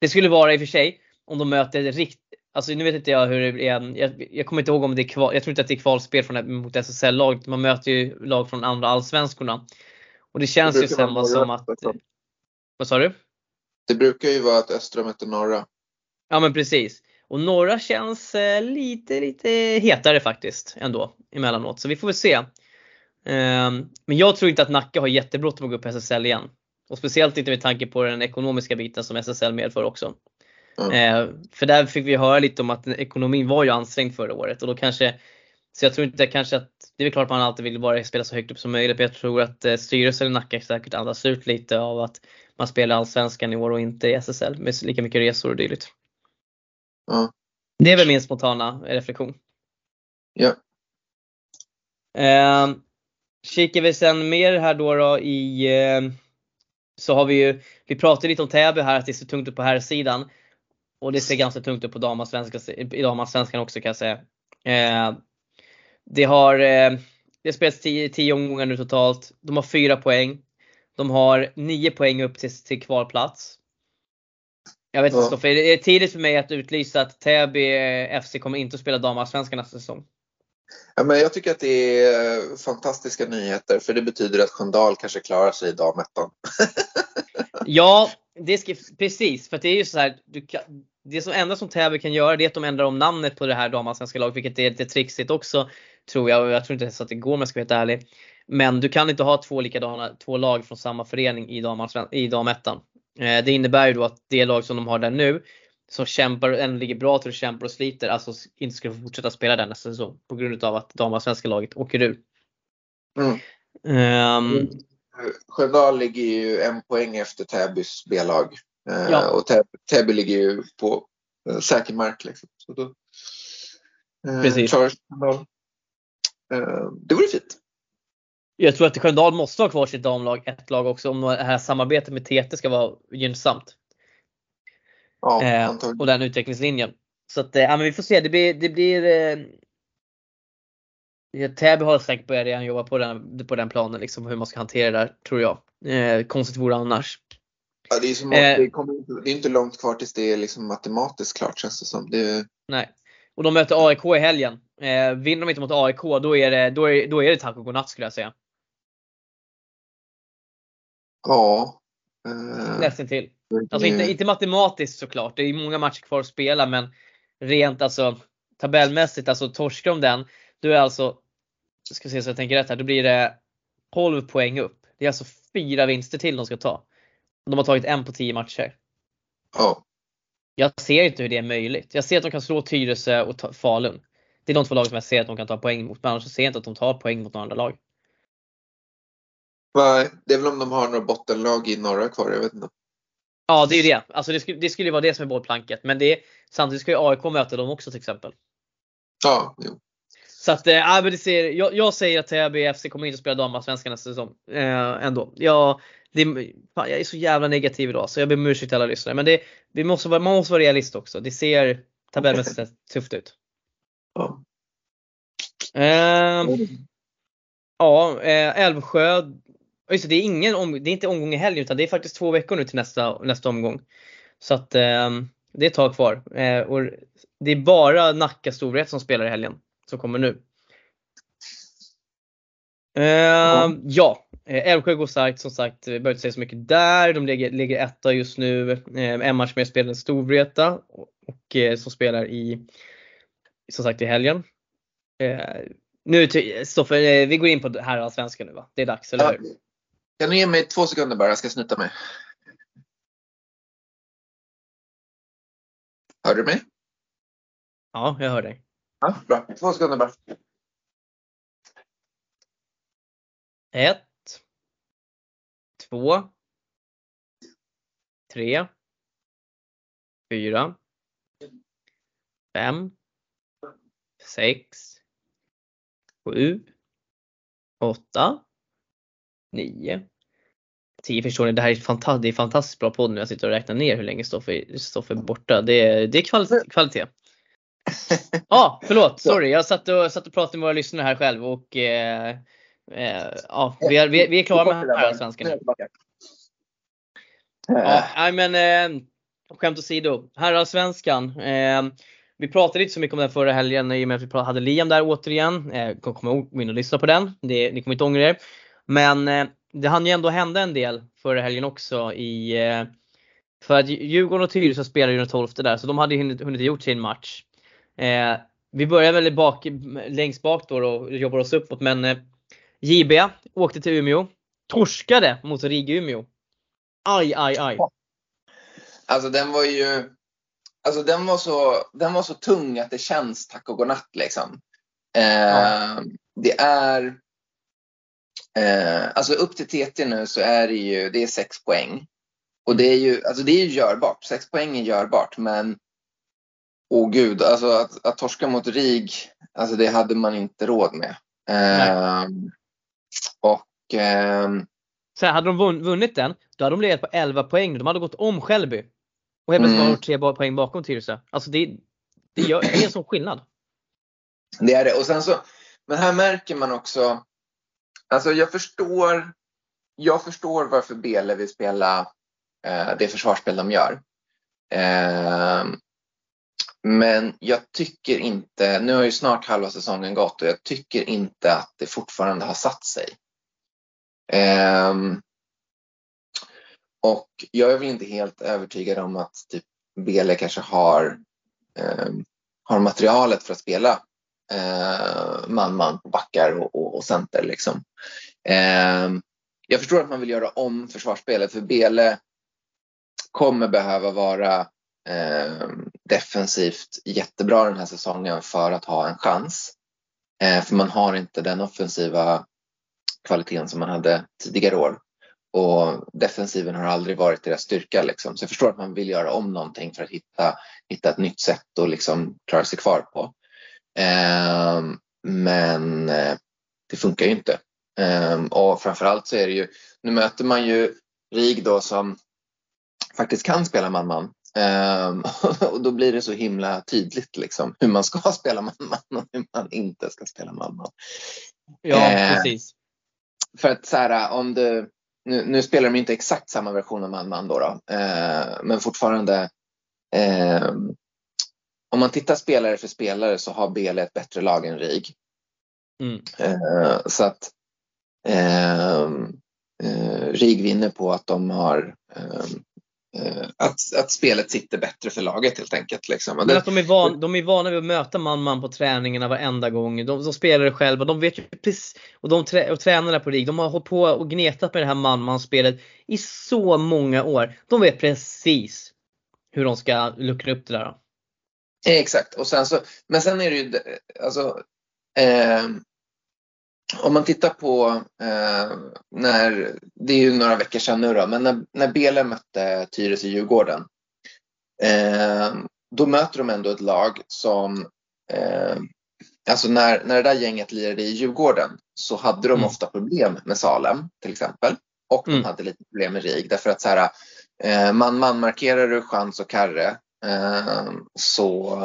Det skulle vara i och för sig om de möter rikt, Alltså nu vet inte jag hur det är. Jag, jag kommer inte ihåg om det är kval, jag tror inte att det är kvalspel från, mot SSL-lag. Man möter ju lag från andra allsvenskorna. Och det känns det ju sen som att... Vad sa du? Det brukar ju vara att östra möter norra. Ja men precis. Och norra känns eh, lite, lite hetare faktiskt ändå emellanåt. Så vi får väl se. Ehm, men jag tror inte att Nacka har jättebråttom att gå upp i SSL igen. Och speciellt inte med tanke på den ekonomiska biten som SSL medför också. Mm. För där fick vi höra lite om att ekonomin var ju ansträngd förra året och då kanske så jag tror inte kanske att, det är väl klart att man alltid vill bara spela så högt upp som möjligt men jag tror att eh, styrelsen i Nacka säkert andas ut lite av att man spelar Allsvenskan i år och inte i SSL med lika mycket resor och dylikt. Ja. Det är väl min spontana reflektion. Ja. Eh, kikar vi sen mer här då, då i eh, så har vi ju, vi pratade lite om Täby här att det är så tungt upp på här sidan Och det ser ganska tungt upp på i damallsvenskan också kan jag säga. Eh, det har eh, det spelats 10 omgångar nu totalt. De har 4 poäng. De har 9 poäng upp till, till kvalplats. Jag vet inte ja. Stoffe, det är tidigt för mig att utlysa att Täby eh, FC kommer inte att spela damallsvenskan nästa säsong. Ja, men jag tycker att det är fantastiska nyheter för det betyder att Sköndal kanske klarar sig i damettan. ja, det ska, precis. För det är ju så här, du kan, det som enda som Täby kan göra det är att de ändrar om namnet på det här damallsvenska laget, vilket är lite trixigt också. Tror jag och jag tror inte ens att det går om jag ska vara helt ärlig. Men du kan inte ha två likadana, två lag från samma förening i, i damettan. Eh, det innebär ju då att det lag som de har där nu som kämpar, ändå ligger bra till och kämpar och sliter, alltså inte ska fortsätta spela den nästa säsong på grund av att damallsvenska laget åker ur. Mm. Um, Sköndal ligger ju en poäng efter Täbys B-lag. Eh, Ja. Och Täby, Täby ligger ju på eh, säker mark. Liksom. Så då, eh, Precis. klarar Sköndal. Eh, det vore fint. Jag tror att Sköndal måste ha kvar sitt damlag, ett lag också, om det här samarbetet med TT ska vara gynnsamt. Ja, Eh, och den utvecklingslinjen. Så att, eh, ja men vi får se. Det blir, det blir eh, Täby har säkert börjat redan jobba på den, på den planen, liksom hur man ska hantera det där, tror jag. Eh, konstigt vore annars. Ja, det, är som, Eh. det, kommer, inte- det är inte långt kvar tills det är liksom matematiskt klart känns det som. Det, Nej. Och de möter AIK i helgen. Eh, vinner de inte mot AIK, då är det, då är, då är det tack och godnatt skulle jag säga. ja. Eh, Nästan till. Alltså inte, inte matematiskt såklart, det är många matcher kvar att spela men rent alltså tabellmässigt, alltså torskar de den, då är alltså, ska se så jag tänker rätt här, då blir det 12 poäng upp. Det är alltså fyra vinster till de ska ta. De har tagit en på 10 matcher. ja. Jag ser inte hur det är möjligt. Jag ser att de kan slå Tyresö och ta Falun. Det är de två lag som jag ser att de kan ta poäng mot, men annars ser jag inte att de tar poäng mot några andra lag. Nej, det är väl om de har några bottenlag i norra kvar. Jag vet inte. Ja det är ju det. Alltså det skulle, det skulle vara det som är bollplanket. Men det är, samtidigt ska ju AIK möta dem också till exempel. Ja, jo. Så att, äh, men det ser, jag, jag säger att Täby FC kommer inte att spela damallsvenskan nästa säsong. Eh, ändå. Jag, det, fan, jag är så jävla negativ idag så jag ber om ursäkt till alla lyssnare. Men det, vi måste vara, man måste vara realist också. Det ser tabellmässigt tufft ut. Ja. Eh, ja, eh, Älvsjö. Just det, det är, ingen om, det är inte omgång i helgen utan det är faktiskt två veckor nu till nästa, nästa omgång. Så att eh, det är ett tag kvar. Eh, och det är bara Nacka Storvreta som spelar i helgen. Som kommer nu. Eh, ja, eh, Älvsjö går starkt som sagt. Vi behöver inte säga så mycket där. De ligger, ligger etta just nu. Eh, en match mer spelare än Storvreta. Och, och eh, som spelar i, som sagt i helgen. Eh, nu till- Stoffe, eh, vi går in på här allsvenskan nu va? Det är dags, eller Ja. hur? Kan du ge mig två sekunder bara? Jag ska snyta mig. Hör du mig? Ja, jag hör dig. Ja, bra. Två sekunder bara. Ett. Två. Tre. Fyra. Fem. Sex. Sju. Åtta. Nio. Tio förstår ni, det här är, fanta- det är fantastiskt bra podd nu. Jag sitter och räknar ner hur länge Stoffe Stoffe är borta. Det är, det är kvali- kvalitet. Ja, ah, förlåt. Sorry. Jag satt och, satt och pratade med våra lyssnare här själv och eh, ja, vi är, vi, är- vi är klara med här svenskan nu. Ja, nej, men eh, skämt åsido. Herrallsvenskan. Eh, vi pratade inte så mycket om den förra helgen i och med att vi hade Liam där återigen. Eh, kom- gå in och lyssna på den. Det, ni kommer inte ångra er. Men eh, det hann ju ändå hända en del förra helgen också i eh, för att Djurgården och Tyresö spelade ju den 12 där så de hade hunnit, hunnit gjort sin match. Eh, vi börjar väl bak, längst bak då och jobbar oss uppåt men eh, JB åkte till Umeå. Torskade mot RIG Umeå. Aj, aj, aj. Alltså den var ju Alltså den var, så, den var så tung att det känns tack och godnatt liksom. Eh, Ja. Det är eh, Alltså upp till TT nu så är det ju det är sex poäng. Och det är ju, alltså det är ju görbart. Sex poäng är görbart men Åh gud, alltså att, att torska mot RIG, alltså det hade man inte råd med. Eh, och ehm, Så här, hade de vunn- vunnit den, då hade de legat på 11 poäng. De hade gått om Skälby. Och helt plötsligt Mm. var de tre poäng bakom Tyresö. Alltså det, det, gör, det är en sån skillnad. Det är det. Och sen så, men här märker man också, alltså jag förstår, jag förstår varför Bele vill spela eh, det försvarsspel de gör. Eh, men jag tycker inte, nu har ju snart halva säsongen gått och jag tycker inte att det fortfarande har satt sig. Ehm, och jag är väl inte helt övertygad om att typ Bele kanske har, ehm, har materialet för att spela eh, man-man på backar och, och, och center. Liksom. Ehm, jag förstår att man vill göra om försvarsspelet för Bele kommer behöva vara eh, defensivt jättebra den här säsongen för att ha en chans. Eh, för man har inte den offensiva kvaliteten som man hade tidigare år. Och defensiven har aldrig varit deras styrka. Liksom. Så jag förstår att man vill göra om någonting för att hitta, hitta ett nytt sätt att liksom klara sig kvar på. Eh, men det funkar ju inte. Eh, och framförallt så är det ju, nu möter man ju RIG då som faktiskt kan spela man-man. Um, och då blir det så himla tydligt liksom, hur man ska spela man-man och hur man inte ska spela man-man. Ja, eh, precis. För att så här, om du, nu, nu, spelar de inte exakt samma version av man-man då, då eh, men fortfarande eh, om man tittar spelare för spelare så har Bele ett bättre lag än RIG. Mm. Eh, så att eh, RIG vinner på att de har Eh, att, att spelet sitter bättre för laget helt enkelt. Liksom. Men att de, är van, de är vana vid att möta man-man på träningarna varenda gång. De, de spelar det själva. De vet ju precis, och, de trä, och tränarna på RIG, de har hållit på och gnetat med det här man-man-spelet i så många år. De vet precis hur de ska luckra upp det där. Exakt, och sen så, men sen är det ju, alltså, eh, om man tittar på eh, när, det är ju några veckor sedan nu då, men när, när Bele mötte Tyresö Djurgården. Eh, då möter de ändå ett lag som, eh, alltså när, när det där gänget lirade i Djurgården så hade de mm. ofta problem med Salem till exempel. Och de mm. hade lite problem med RIG därför att så här, eh, man, man markerar du chans och karre eh, så,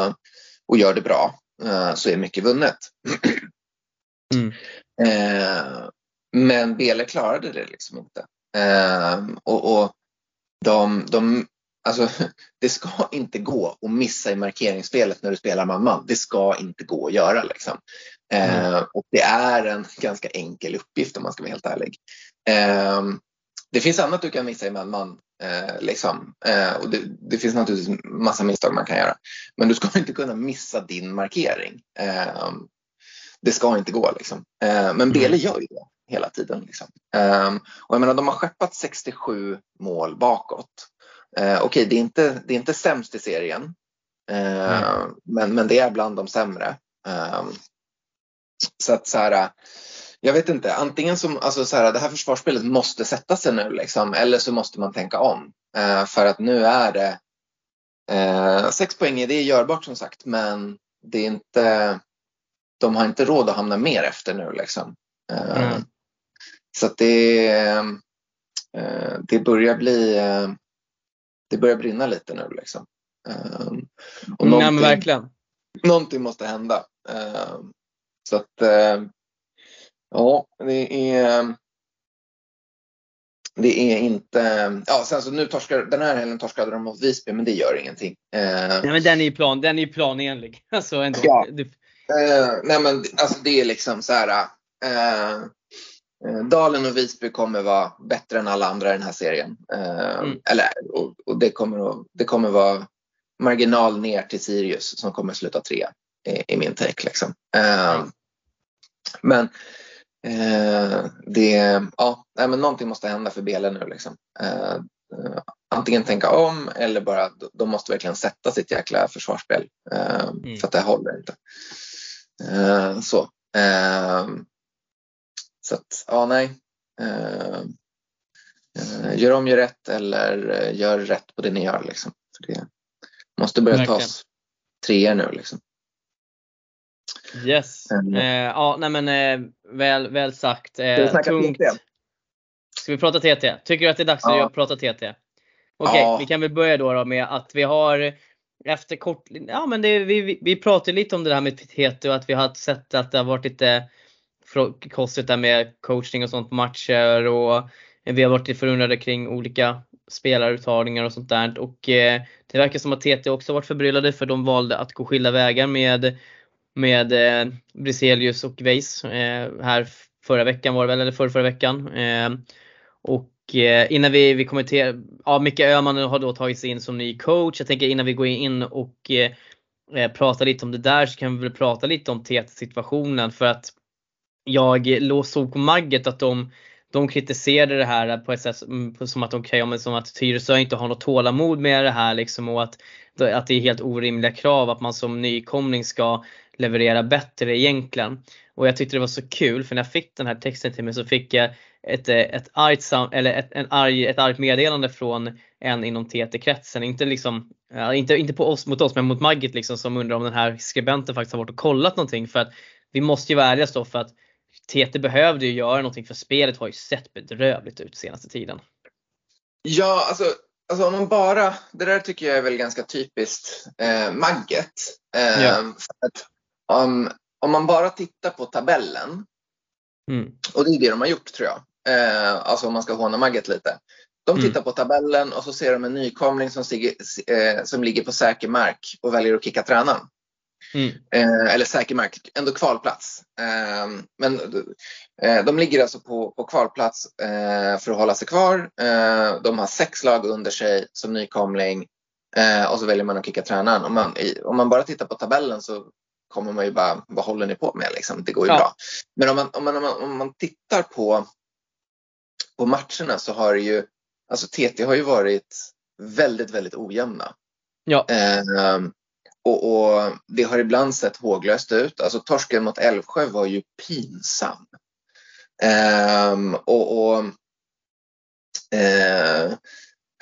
och gör det bra eh, så är mycket vunnet. Mm. Eh, men Bele klarade det liksom inte. Eh, och, och de, de, alltså, det ska inte gå att missa i markeringsspelet när du spelar man-man. Det ska inte gå att göra. Liksom. Eh, mm. och det är en ganska enkel uppgift om man ska vara helt ärlig. Eh, det finns annat du kan missa i man-man. Eh, liksom. Eh, och det, det, finns naturligtvis massa misstag man kan göra. Men du ska inte kunna missa din markering. Eh, det ska inte gå. Liksom. Eh, men Bele mm. gör ju det hela tiden. Liksom. Eh, och jag menar, de har skeppat 67 mål bakåt. Eh, Okej, okay, det, är inte, det är inte sämst i serien, mm. men, men det är bland de sämre. Ehm, så att så här, jag vet inte, antingen som, alltså så här, det här försvarsspelet måste sätta sig nu liksom, eller så måste man tänka om. Eh, för att nu är det eh, sex poäng, det är görbart som sagt, men det är inte, de har inte råd att hamna mer efter nu. Liksom. Eh, mm. Så att det, eh, det börjar bli eh, det börjar brinna lite nu. Liksom. Och Nej, men verkligen. Någonting måste hända. Så att ja, det är det är inte, ja sen så nu torskar, den här helgen torskade de mot Visby men det gör ingenting. Nej men den är ju plan, den är ju planenlig. Alltså ändå. Ja. Eh, nej men alltså det är liksom så här. Eh, eh, Dalen och Visby kommer vara bättre än alla andra i den här serien. Eh, mm. Eller, och, och, det, kommer att, det kommer vara marginal ner till Sirius som kommer sluta tre i, i min take. Liksom. Mm. Men eh, det, ja, nej, men någonting måste hända för Bele nu. Liksom. Eh, antingen tänka om eller bara de måste verkligen sätta sitt jäkla försvarsspel. Mm. För att det håller inte. Eh, så. Eh, så att, ja nej. Eh, gör om, gör rätt eller gör rätt på det ni gör. Liksom. För det måste börja Verkligen. tas treor nu. Liksom. Yes. Mm. Eh, ja, nej men eh, väl, väl sagt. Eh, tungt. TT? Ska vi prata TT? Tycker du att det är dags ja. att prata TT? Okej, okay, ja. vi kan väl börja då, då med att vi har efter kort, ja men det, vi, vi pratade lite om det där med TT och att vi har sett att det har varit lite konstigt där med coachning och sånt på matcher och vi har varit lite förundrade kring olika spelaruttagningar och sånt där. Och eh, det verkar som att TT också varit förbryllade för de valde att gå skilda vägar med, med eh, Briselius och Weiss eh, här förra veckan var det väl, eller förra, förra veckan. Eh, och Eh, innan vi, vi kommenterar, ja Micke Öhman har då tagits in som ny coach. Jag tänker innan vi går in och eh, eh, pratar lite om det där så kan vi väl prata lite om TT situationen för att jag såg på Magget att de, de kritiserade det här på ett sätt som att okej, okay, som att Tyresö inte har något tålamod med det här liksom och att, att det är helt orimliga krav att man som nykomling ska leverera bättre egentligen. Och jag tyckte det var så kul för när jag fick den här texten till mig så fick jag ett, ett, argt, eller ett, en arg, ett argt meddelande från en inom TT-kretsen. Inte, liksom, inte, inte på oss, mot oss men mot Maggit liksom, som undrar om den här skribenten faktiskt har varit och kollat någonting. För att vi måste ju vara ärliga då för att TT behövde ju göra någonting för spelet har ju sett bedrövligt ut senaste tiden. Ja, alltså, alltså om man bara, det där tycker jag är väl ganska typiskt eh, Magget. Eh, ja. att, om, om man bara tittar på tabellen, mm. och det är det de har gjort tror jag, eh, alltså om man ska håna Magget lite. De mm. tittar mm. på tabellen och så ser de en nykomling som, stiger, eh, som ligger på säker mark och väljer att kicka tränaren. Mm. Eh, eller säker mark, ändå kvalplats. Eh, men eh, de ligger alltså på, på kvalplats eh, för att hålla sig kvar. Eh, de har sex lag under sig som nykomling eh, och så väljer man att kicka tränaren. Om man, om man bara tittar på tabellen så kommer man ju bara, vad håller ni på med? Liksom? Det går ju ja. bra. Men om man, om, man, om, man, om man tittar på, på matcherna så har det ju, alltså TT har ju varit väldigt, väldigt ojämna. Ja. Eh, och, och, det har ibland sett håglöst ut. Alltså torsken mot Älvsjö var ju pinsam. Eh, och, och eh,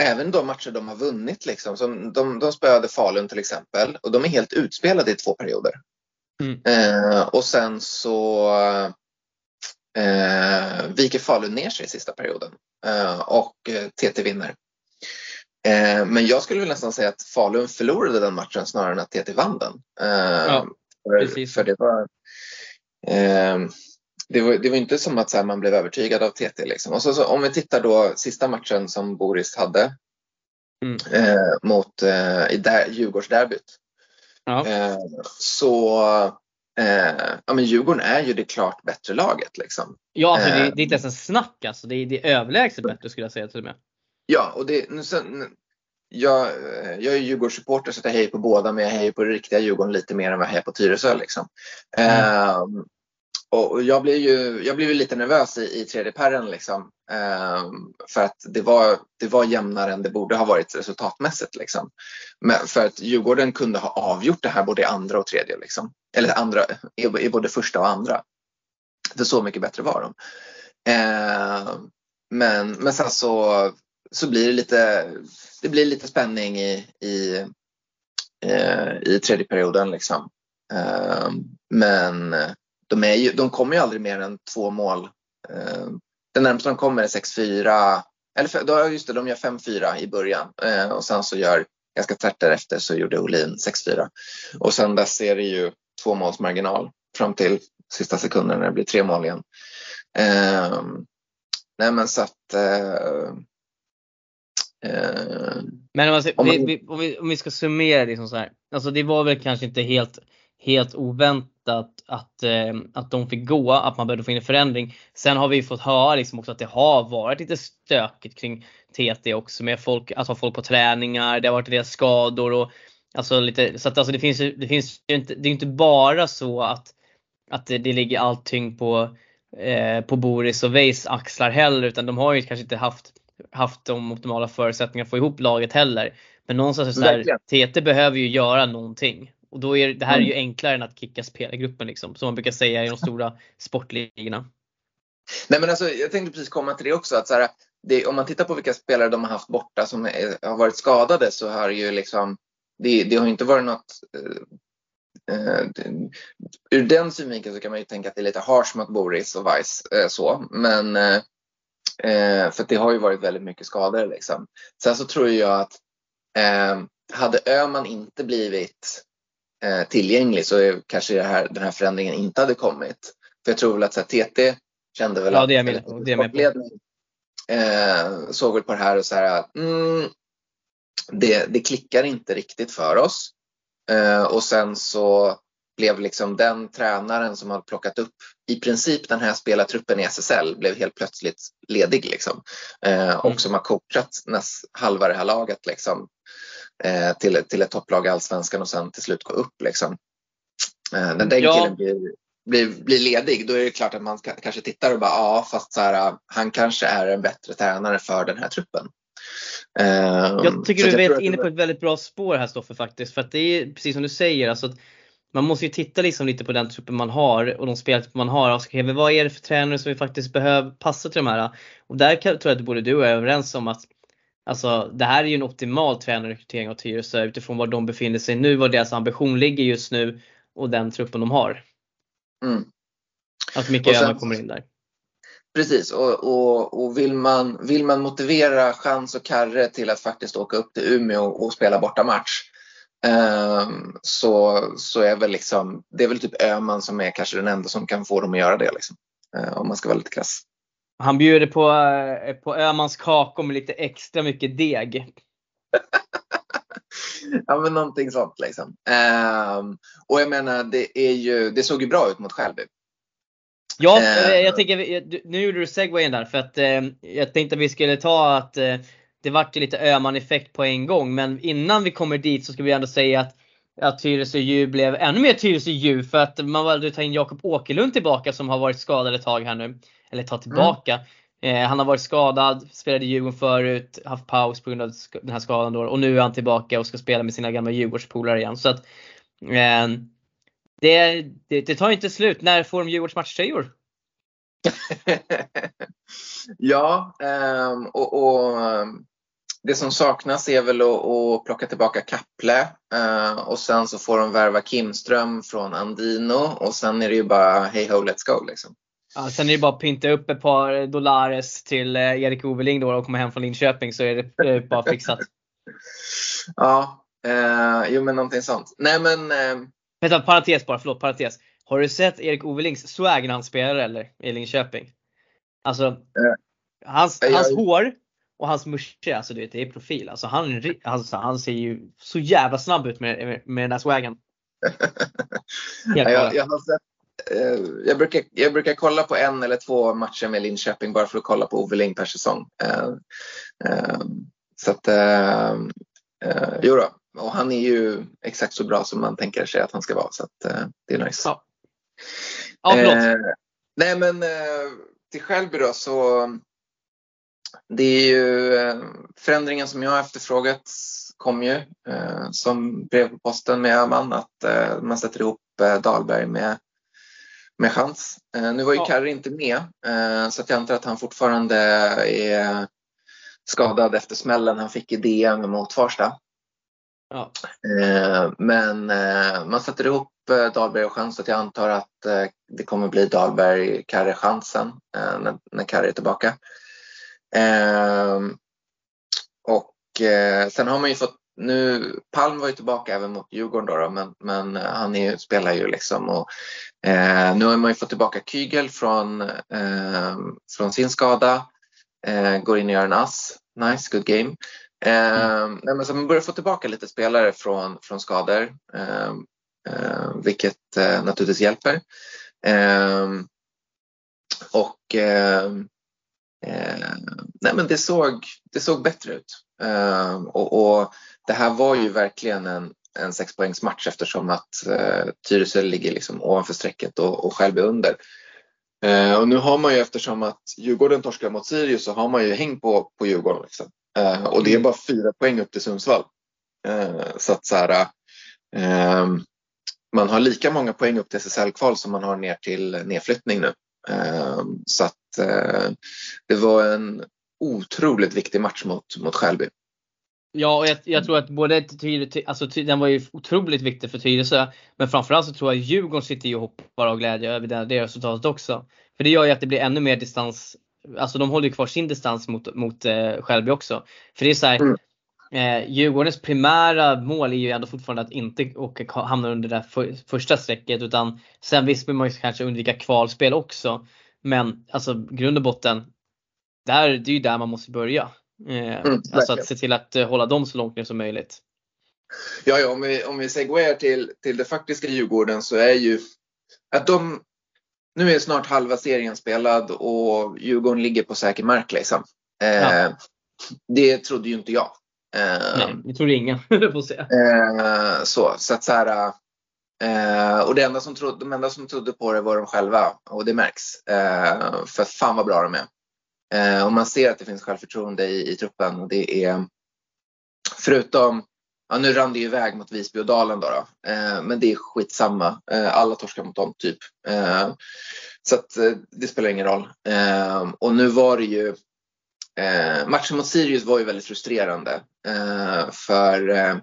även de matcher de har vunnit, liksom, som de, de spöade Falun till exempel, och de är helt utspelade i två perioder. Mm. Eh, och sen så eh, viker Falun ner sig i sista perioden eh, och TT eh, vinner. Eh, men jag skulle nästan säga att Falun förlorade den matchen snarare än att TT vann den. Eh, ja, för, för, det var det var, det var inte som att här, man blev övertygad av TT. Liksom. Och så, så, om vi tittar då sista matchen som Boris hade mm. eh, mot eh, i där, Djurgårdsderbyt. Ja. Eh, så eh, ja, men Djurgården är ju det klart bättre laget. Liksom. Ja, alltså, det, det, är inte ens en snack alltså. Det är, det är överlägset bättre skulle jag säga till och med. Ja, och det, nu, sen, jag, jag är Djurgårdssupporter så jag hejar på båda men jag hejar på riktiga Djurgården lite mer än vad jag hejar på Tyresö. Liksom. Mm. Eh, och jag blev ju jag blev lite nervös i, i tredje perren liksom. Ehm, för att det var, det var jämnare än det borde ha varit resultatmässigt. Liksom. Men för att Djurgården kunde ha avgjort det här både i andra och tredje. Liksom. Eller andra, i, i både första och andra. För så mycket bättre var de. Ehm, men, men sen så, så blir det lite, det blir lite spänning i, i, i, i tredje perioden. Liksom. Ehm, men de, är ju, de kommer ju aldrig mer än två mål. Eh, den närmaste de kommer är 6-4. Eller då, just det, de gör 5-4 i början eh, och sen så gör ganska tätt därefter så gjorde Olin 6-4. Och sen dess är det ju två måls marginal fram till sista sekunden när det blir tre mål igen. Eh, nej men så att eh, eh, men om, man, vi, vi, om, vi, om vi ska summera liksom så här. Alltså det var väl kanske inte helt helt oväntat att, eh, att de fick gå, att man behövde få in en förändring. Sen har vi fått höra liksom också att det har varit lite stökigt kring TT också med folk, att ha folk på träningar, det har varit deras skador och alltså lite, så att alltså det finns det finns ju inte, det är inte bara så att, att det, det ligger allting på, eh, på Boris och Weiss axlar heller utan de har ju kanske inte haft, haft de optimala förutsättningarna att få ihop laget heller. Men någonstans så här, TT behöver ju göra någonting. Och då är det här är ju mm. enklare än att kicka spelargruppen liksom, som man brukar säga i de stora sportligorna. Nej men alltså, jag tänkte precis komma till det också. Att så här, det, om man tittar på vilka spelare de har haft borta som är, har varit skadade så har ju liksom, det, det har inte varit något eh, ur den synvinkeln så kan man ju tänka att det är lite harsh mot Boris och Weiss. Eh, så. Men, eh, för det har ju varit väldigt mycket skador. Liksom. Sen så tror jag att hade Öman inte blivit eh, tillgänglig så kanske här, den här förändringen inte hade kommit. För jag tror väl att här, TT kände väl ja, det är med, det är med. Eh, såg väl på det här och så här mm, det, det klickar inte riktigt för oss. Eh, och sen så blev liksom den tränaren som hade plockat upp i princip den här spelartruppen i SSL blev helt plötsligt ledig liksom. Eh, och mm. som har coachat näst halva det här laget liksom eh, till, till ett topplag i Allsvenskan och sen till slut gå upp. Liksom. Eh, den, den ja. killen blir blir, blir ledig, då är det klart att man kanske tittar och bara ja, fast så här, han kanske är en bättre tränare för den här truppen. Jag tycker du är inne på ett väldigt bra spår här Stoffe faktiskt. För att det är precis som du säger, alltså att man måste ju titta liksom lite på den truppen man har och de spelare man har. Alltså, okay, vad är det för tränare som vi faktiskt behöver passa till de här? Och där tror jag att både du och jag är överens om att Alltså det här är ju en optimal tränarrekrytering av Tyresö utifrån var de befinner sig nu, var deras ambition ligger just nu och den truppen de har. Mm. Att Micke Öhman kommer in där. Precis och, och, och, vill, man, vill man motivera Chans och Karre till att faktiskt åka upp till Umeå och, och spela bortamatch eh, så, så är väl liksom, det är väl typ Öhman som är kanske den enda som kan få dem att göra det. Liksom, eh, om man ska vara lite krass. Han bjuder på, eh, på Öhmans kakor med lite extra mycket deg. ja men någonting sånt liksom. Um, och jag menar det, är ju, det såg ju bra ut mot Skälby. Ja, uh, jag tänker, nu gjorde du segwayen där för att uh, jag tänkte att vi skulle ta att uh, det vart lite Öhman-effekt på en gång. Men innan vi kommer dit så ska vi ändå säga att att Tyresö JU blev ännu mer Tyresö JU för att man valde att ta in Jakob Åkerlund tillbaka som har varit skadad ett tag här nu. Eller ta tillbaka. Mm. Eh, han har varit skadad, spelade i Djurgården förut, haft paus på grund av den här skadan då, och nu är han tillbaka och ska spela med sina gamla Djurgårdspolare igen. Så att, eh, det, det, det, tar inte slut. När får de Djurgårds matchtröjor? ja, um, och, och um, det som saknas är väl att, att plocka tillbaka Kapple uh, och sen så får de värva Kimström från Andino och sen är det ju bara hej ho let's go liksom. Ja, sen är det bara att pynta upp ett par dollares till eh, Erik Oveling då och komma hem från Linköping så är det eh, bara fixat. ja, eh, jo men någonting sånt. Nej men... Eh... Vänta, parentes bara, förlåt, parentes. Har du sett Erik Ovelings swag när han spelar eller i Linköping? Alltså, eh, hans, hans hår och hans musche, alltså du vet, det är profil. Alltså han, alltså, han ser ju så jävla snabb ut med, med, med den där swaggen. jag, jag, sett, Eh, jag, brukar, jag brukar kolla på en eller två matcher med Linköping bara för att kolla på Ove per säsong. Eh, eh, så att, jo då. Och han är ju exakt så bra som man tänker sig att han ska vara så att det är nice. Ja, ja eh, Nej men till Skälby då så det är ju förändringen som jag efterfrågat kom ju som brev på posten med Öhman att man sätter ihop Dahlberg med med chans. Eh, nu var ju ja. Karri inte med eh, så jag antar att han fortfarande är skadad efter smällen han fick i DM mot Farsta. Ja. Eh, men man sätter ihop Dahlberg och chans så jag antar att det kommer bli Dahlberg, Karre chansen när Karre är tillbaka. Och sen har man ju fått nu, Palm var ju tillbaka även mot Djurgården då, då men, men han är, spelar ju liksom och eh, nu har man ju fått tillbaka Kygel från, eh, från sin skada. Eh, går in och gör en ass. Nice, good game. Eh, mm. men så man börjar få tillbaka lite spelare från, från skador, eh, eh, vilket eh, naturligtvis hjälper. och nej men det såg, det såg bättre ut. och, och det här var ju verkligen en, en sexpoängsmatch eftersom att eh, Tyresö ligger liksom ovanför strecket och, och själv är under. Eh, och nu har man ju eftersom att Djurgården torskar mot Sirius så har man ju häng på, på Djurgården. Liksom. Eh, och det är mm. bara fyra poäng upp till Sundsvall. Eh, så att så här, eh, man har lika många poäng upp till SSL-kval som man har ner till nedflyttning nu. Eh, så att det var en otroligt viktig match mot, mot Skälby. Ja, och jag, jag, tror att både Tyresö, alltså den var ju otroligt viktig för Tyresö. Men framförallt så tror jag Djurgården sitter och hoppar av glädje över det, det resultatet också. För det gör ju att det blir ännu mer distans. Alltså de håller ju kvar sin distans mot, mot eh, Skälby också. För det är så här, mm. eh, Djurgårdens primära mål är ju ändå fortfarande att inte åka, hamna under det för, första strecket. Utan sen visst vill man ju kanske undvika kvalspel också. Men alltså grund och botten, där, det är ju där man måste börja. Eh, mm, alltså att se till att eh, hålla dem så långt ner som möjligt. Ja, ja om vi, om vi segwayar till, till det faktiska Djurgården så är ju att de nu är snart halva serien spelad och Djurgården ligger på säker mark. Liksom. Eh, ja. Det trodde ju inte jag. Eh, Nej, det trodde ingen. eh, så, så att så här, Eh, och det enda som trodde, de enda som trodde på det var de själva och det märks. Eh, för fan vad bra de är. Eh, och man ser att det finns självförtroende i, i truppen och det är förutom Ja, nu rann det ju iväg mot Visby och Dalen då, då. Eh, men det är skitsamma. Eh, alla torskar mot dem typ. Eh, så att, eh, det spelar ingen roll. Eh, och nu var det ju eh, matchen mot Sirius var ju väldigt frustrerande. Eh, för eh,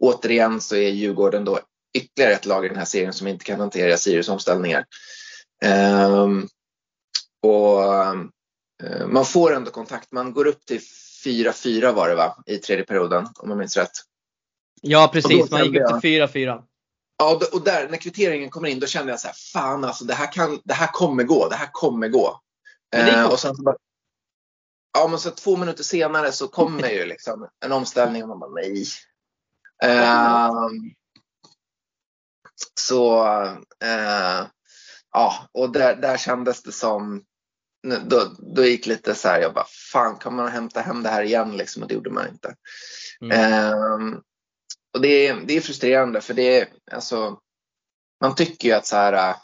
återigen så är Djurgården då ytterligare ett lag i den här serien som inte kan hantera Sirius omställningar. och man får ändå kontakt. Man går upp till 4-4 var det va, i tredje perioden om jag minns rätt. Ja precis, man gick upp till 4-4. Ja, och där när kvitteringen kommer in då kände jag så här, fan alltså det här, kan, det här kommer gå, det här kommer gå. Eh, och sen så bara, ja men så två minuter senare så kommer ju liksom en omställning och man bara nej. Eh, så eh, ja, och där, där kändes det som då, då gick lite så här, jag bara fan kan man hämta hem det här igen liksom och det gjorde man inte. Mm. Um, och det är, det är frustrerande för det är, alltså, man tycker ju att så här,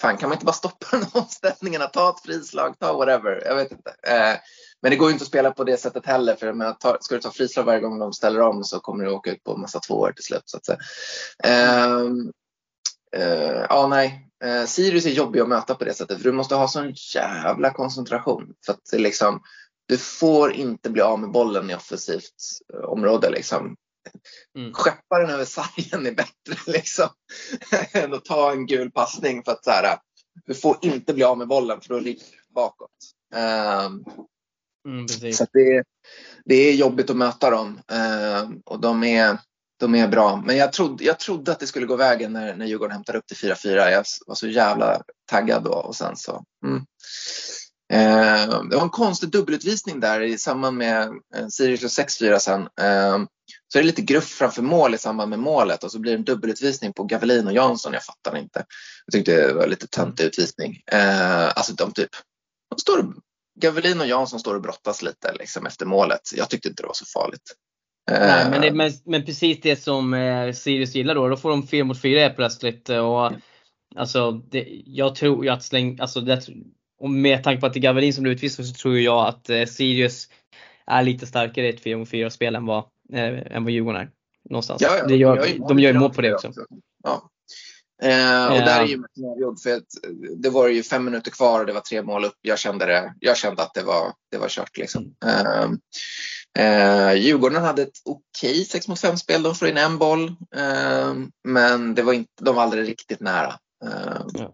fan kan man inte bara stoppa den omställningen, ta ett frislag, ta whatever, jag vet inte. Uh, men det går ju inte att spela på det sättet heller för men, ta, ska du ta frislag varje gång de ställer om så kommer du åka ut på en massa tvåor till slut. Så att säga. Um, uh, ja, nej, Eh, Sirius är jobbig att möta på det sättet för du måste ha sån jävla koncentration. För att liksom, du får inte bli av med bollen i offensivt eh, område. Liksom. Mm. Skeppa den över sargen är bättre liksom, än att ta en gul passning. För att så här, du får inte bli av med bollen för då ligger du bakåt. Um, mm, så det, det är jobbigt att möta dem. Um, och de är, de är bra. Men jag trodde, jag trodde att det skulle gå vägen när, när Djurgården hämtade upp till 4-4. Jag var så jävla taggad då och sen så. Mm. Eh, det var en konstig dubbelutvisning där i samband med eh, Sirius och 6-4 sen. Eh, så är det lite gruff framför mål i samband med målet och så blir det en dubbelutvisning på Gavelin och Jansson. Jag fattar inte. Jag tyckte det var lite töntig utvisning. Eh, alltså de typ, de står, Gavelin och Jansson står och brottas lite liksom, efter målet. Jag tyckte inte det var så farligt. Nej, men, det, men, men, precis det som eh, Sirius gillar då. Då får de 4 mot 4 plötsligt. Eh, och, alltså, det, jag tror ju att släng, alltså, det, och med tanke på att det är Gavelin som blir utvisad så tror jag att eh, Sirius är lite starkare i ett 4 mot 4 spel än vad, eh, än vad Djurgården är. Någonstans. Ja, ja, det gör, de gör ju mål på det också. också. Ja. Eh, och där är ju för att det var ju fem minuter kvar och det var tre mål upp. Jag kände, det, jag kände att det var, det var kört liksom. Eh, Eh, Djurgården hade ett okej okay 6 mot 5 spel. De får in en boll. Eh, men det var inte, de var aldrig riktigt nära. Eh, ja.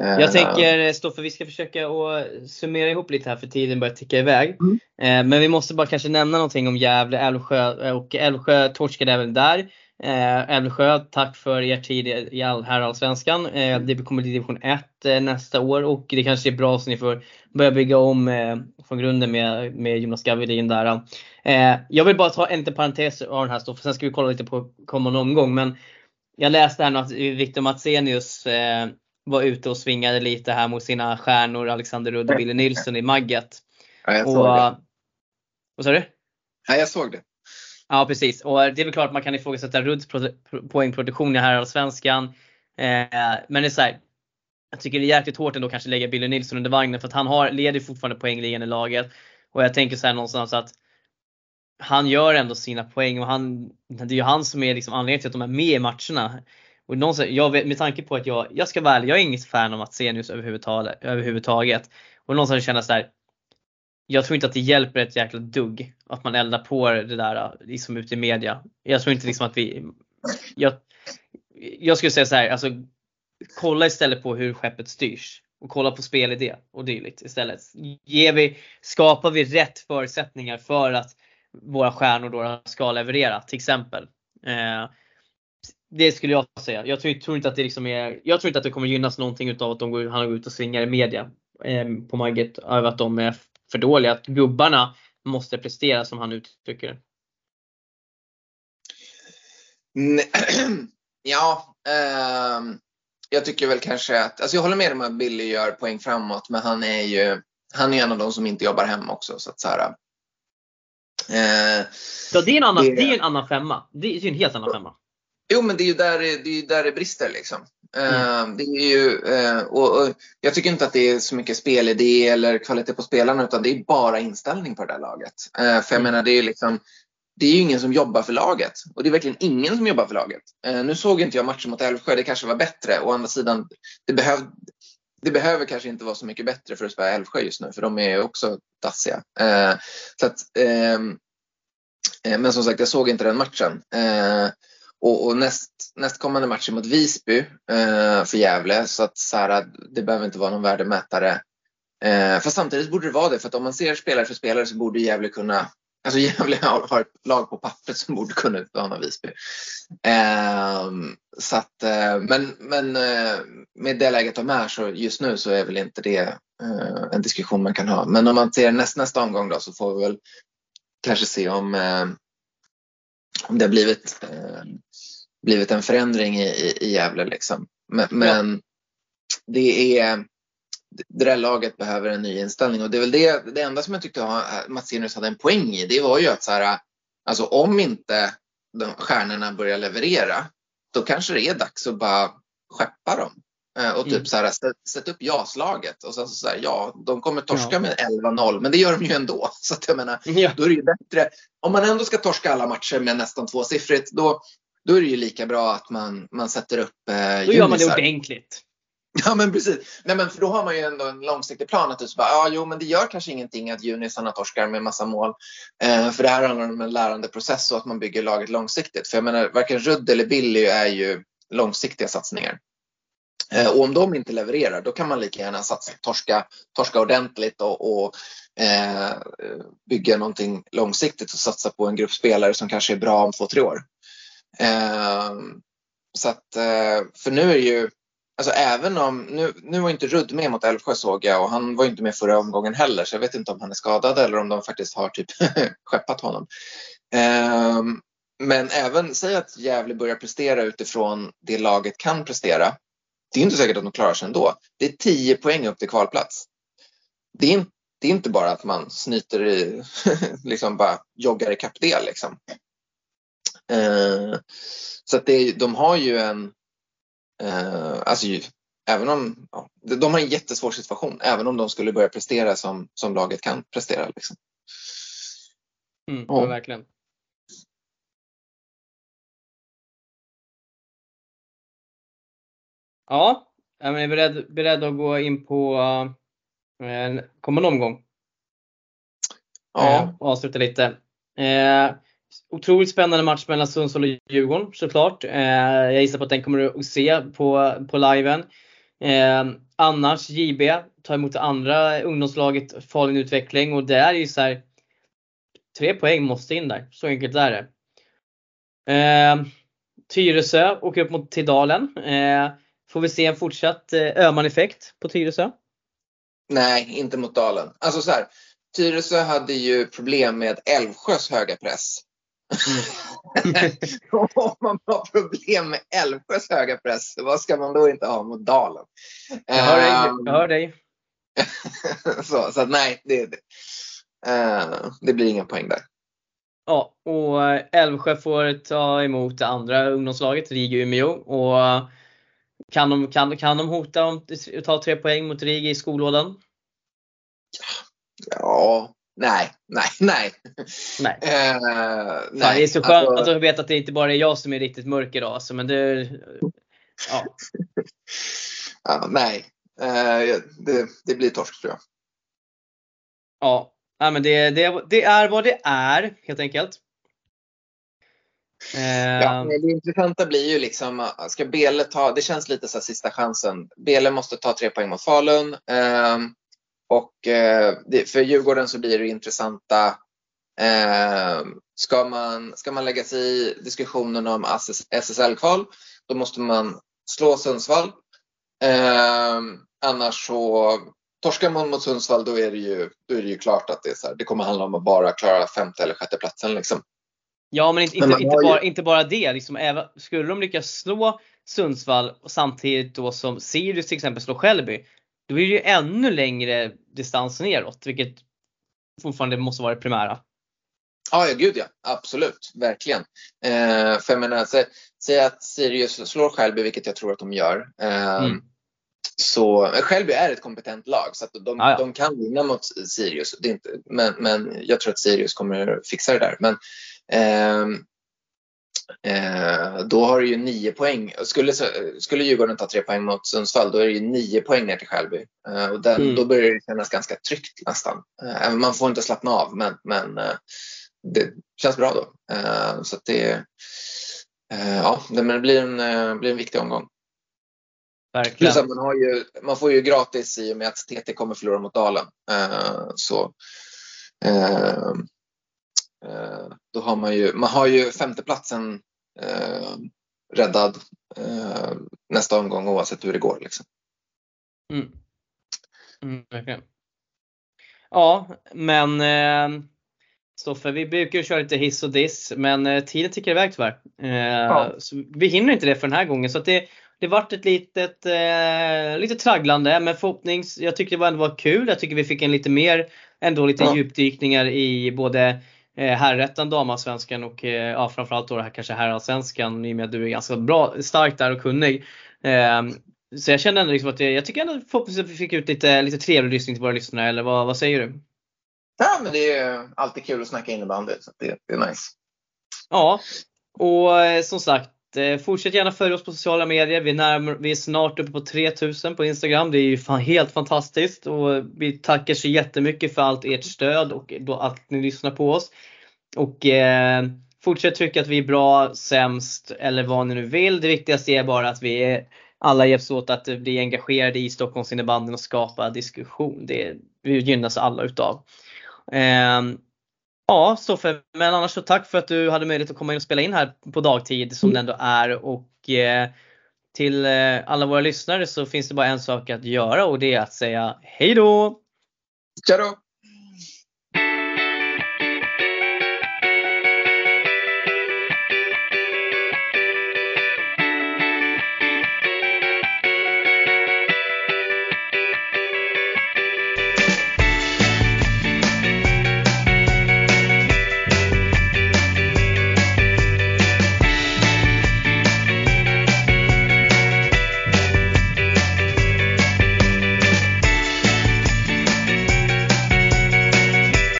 Eh, Jag tänker Stoffe, vi ska försöka att summera ihop lite här för tiden börjar ticka iväg. Mm. Eh, men vi måste bara kanske nämna någonting om Gävle, Älvsjö och Älvsjö torskade även där. Eh, Älvsjö, tack för er tid i herrallsvenskan. Eh, det kommer till division 1 eh, nästa år och det kanske är bra så ni får börja bygga om från grunden med, med Jonas Gavelin där. Jag vill bara ta en liten parentes av den här stoffen, sen ska vi kolla lite på kommande omgång. Men jag läste här att Victor Matsenius var ute och svingade lite här mot sina stjärnor Alexander Rudd och Billy Nilsson i Magget. Ja, jag såg och, det. Vad sa du? Ja, jag såg det. Ja precis och det är väl klart man kan ifrågasätta Rudds poängproduktion i herrallsvenskan. Eh, men det är så här, Jag tycker det är jäkligt hårt ändå kanske lägga Billy Nilsson under vagnen för att han har, leder fortfarande poängligan i laget. Och jag tänker så här någonstans att han gör ändå sina poäng och han, det är ju han som är liksom anledningen till att de är med i matcherna. Och någonstans, jag vet, med tanke på att jag, jag ska vara ärlig, jag är inget fan av Matsenius överhuvudtaget. överhuvudtaget. Och någonstans känner jag så här, jag tror inte att det hjälper ett jäkla dugg att man eldar på det där äh, liksom ute i media. Jag tror inte liksom att vi, jag, jag skulle säga så här, alltså kolla istället på hur skeppet styrs och kolla på spelidé och dylikt istället. Ger vi, skapar vi rätt förutsättningar för att våra stjärnor då ska leverera till exempel. Eh, det skulle jag säga. Jag tror, tror, inte att det liksom är, jag tror inte att det kommer gynnas någonting utav att de går, han går ut och svingar i media eh, på Margit över att de är för dåliga. Att gubbarna måste prestera som han uttrycker det. Ja, eh, jag tycker väl kanske att, alltså jag håller med om att Billy gör poäng framåt men han är ju han är en av de som inte jobbar hem också. Så att så här, eh, ja, det, är en annan, det... det är en annan femma. Det är en helt annan femma. Jo, men det är ju där det, är där det brister. Liksom. Mm. det är ju, och, och, jag tycker inte att det är så mycket spelidé eller kvalitet på spelarna utan det är bara inställning på det där laget. för jag mm. menar, det är liksom det är ju ingen som jobbar för laget. Och det är verkligen ingen som jobbar för laget. Nu såg inte jag matchen mot Älvsjö, det kanske var bättre. Å andra sidan, det, behöv, det behöver kanske inte vara så mycket bättre för att spela Älvsjö just nu, för de är också dassiga. Så att, ehm, men som sagt, jag såg inte den matchen. Och, och näst, nästkommande matchen mot Visby eh, för Gävle, så att så här, det behöver inte vara någon värdemätare. Eh, fast samtidigt borde det vara det, för att om man ser spelare för spelare så borde Gävle kunna Alltså Gävle har, ett lag på pappret som borde kunna utmana Visby. Eh, så att, eh, men men eh, med det läget de är så just nu så är väl inte det eh, en diskussion man kan ha. Men om man ser näst, nästa omgång då så får vi väl kanske se om, eh, om det har blivit, eh, blivit en förändring i, i, i Gävle. Liksom. Men, men ja. det är det där laget behöver en ny inställning och det är väl det, det enda som jag tyckte Mats Enus hade en poäng i. Det var ju att så här, alltså om inte de stjärnorna börjar leverera, då kanske det är dags att bara skeppa dem. Eh, och typ mm. så här, sätt, sätt upp JAS-laget och sen så, så här, ja, de kommer torska ja. med 11-0, men det gör de ju ändå. Så att jag menar, ja. då är det ju bättre. Om man ändå ska torska alla matcher med nästan tvåsiffrigt, då, då är det ju lika bra att man, man sätter upp eh, Då gör man det ordentligt. Ja men precis. Nej, men för då har man ju ändå en långsiktig plan. Att du bara, ja, jo, men det gör kanske ingenting att junisarna torskar med massa mål. Eh, för det här handlar om en lärandeprocess och att man bygger laget långsiktigt. För jag menar, varken Rudd eller Billy är ju långsiktiga satsningar. Eh, och om de inte levererar då kan man lika gärna satsa, torska, torska ordentligt och, och eh, bygga någonting långsiktigt och satsa på en grupp spelare som kanske är bra om två, tre år. Eh, så att, eh, för nu är ju Alltså även om, nu, nu var inte Rudd med mot Älvsjö såg jag och han var inte med förra omgången heller så jag vet inte om han är skadad eller om de faktiskt har typ skeppat honom. Eh, men även, säg att Gävle börjar prestera utifrån det laget kan prestera. Det är inte säkert att de klarar sig ändå. Det är 10 poäng upp till kvalplats. Det är, det är inte bara att man snyter i, liksom bara joggar i det liksom. Uh, så att det, de har ju en Eh, alltså, även om, ja, de har en jättesvår situation, även om de skulle börja prestera som, som laget kan prestera. Liksom. Mm, ja. verkligen. Ja, jag är beredd, beredd att gå in på eh, kommande omgång. Ja. Eh, avsluta lite. Eh, Otroligt spännande match mellan Sundsvall och Djurgården såklart. Eh, jag gissar på att den kommer du att se på, på liven. Annars JB tar emot det andra ungdomslaget Falun Utveckling och det är ju så här, Tre poäng måste in där, så enkelt är det. Tyresö åker upp mot Tidalen. Eh, får vi se en fortsatt eh, Öhman-effekt på Tyresö? Nej, inte mot Dalen. Alltså så här, Tyresö hade ju problem med Älvsjös höga press. Mm. Om man har problem med Älvsjös höga press, vad ska man då inte ha mot Dalen? Jag hör dig. Um, jag hör dig. så, så att, nej, det, det, uh, det blir inga poäng där. Ja, och Älvsjö får ta emot det andra ungdomslaget, RIG Umeå. Och kan de, kan, kan de hota om att ta tre poäng mot RIG i skolådan? Ja, Nej, nej, nej. nej. Uh, nej. Fan, det är så skönt alltså, att veta att det inte bara är jag som är riktigt mörk idag. Alltså, men det, ja. ja, nej, uh, det, det, blir torsk tror jag. Ja, ja men det, det, det är vad det är helt enkelt. Ja, det intressanta blir ju liksom, ska Bele ta, det känns lite så sista chansen. Bele måste ta tre poäng mot Falun. Um, och eh, för Djurgården så blir det intressanta eh, ska, man, ska man lägga sig i diskussionen om SSL-kval då måste man slå Sundsvall. Annars så torskar man mot Sundsvall då är det ju, då är det ju klart att det, är så här, det kommer handla om att bara klara femte eller sjätte platsen. Liksom. Ja men inte, men inte, inte, bara, inte bara det. Liksom, även, skulle de lyckas slå Sundsvall samtidigt då som Sirius till exempel slår Skellby då är det ju ännu längre distans neråt, vilket fortfarande måste vara det primära. Ja, ja gud ja. Absolut, verkligen. Eh, för jag menar, säg att Sirius slår Skälby, vilket jag tror att de gör. Eh, mm. Så är ett kompetent lag så att de, ah, de kan vinna mot Sirius. Det är inte, men, men jag tror att Sirius kommer fixa det där. Men, då har du ju nio poäng. Skulle, skulle Djurgården ta tre poäng mot Sundsvall då är det ju nio poäng ner till Skälby. Eh, och den, mm. Då börjar det kännas ganska tryggt nästan. Eh, man får inte slappna av men, men eh, det känns bra då. Eh, så det, eh, ja, det, blir, en, blir en viktig omgång. Verkligen. Plus man, har ju, man får ju gratis i och med att TT kommer förlora mot Dalen. så då har man ju, man har ju femteplatsen eh, räddad eh, nästa omgång oavsett hur det går. Liksom. Mm. Mm, Ja, men eh, Stoffe, vi brukar ju köra lite hiss och diss, men eh, tiden tickar iväg tyvärr. Eh, ja. vi hinner inte det för den här gången. Så det, det vart ett litet, eh, lite tragglande, men förhoppnings, jag tycker det var ändå var kul. Jag tycker vi fick en lite mer, ändå lite ja. djupdykningar i både eh, herrettan, damallsvenskan och eh, ja, framförallt då det här kanske herrallsvenskan i och med att du är ganska bra, stark där och kunnig. Eh, så jag känner ändå liksom att jag, jag tycker ändå förhoppningsvis att vi fick ut lite, lite trevlig lyssning till våra lyssnare, eller vad, vad säger du? Ja, men det är alltid kul att snacka innebandy, så det, det är nice. Ja, och eh, som sagt, Eh, Eh, fortsätt gärna följa oss på sociala medier. Vi är, närmare, vi är snart uppe på 3000 på Instagram. Det är ju fan helt fantastiskt och eh, vi tackar så jättemycket för allt ert stöd och att ni lyssnar på oss. Och eh, fortsätt tycka att vi är bra, sämst eller vad ni nu vill. Det viktigaste är bara att vi är, alla hjälps åt att bli engagerade i Stockholmsinnebandyn och skapa diskussion. Det vi gynnas alla utav. Eh, Ja, Stoffe, men annars så tack för att du hade möjlighet att komma in och spela in här på dagtid som mm. det ändå är. Och eh, till eh, alla våra lyssnare så finns det bara en sak att göra och det är att säga hejdå! Då!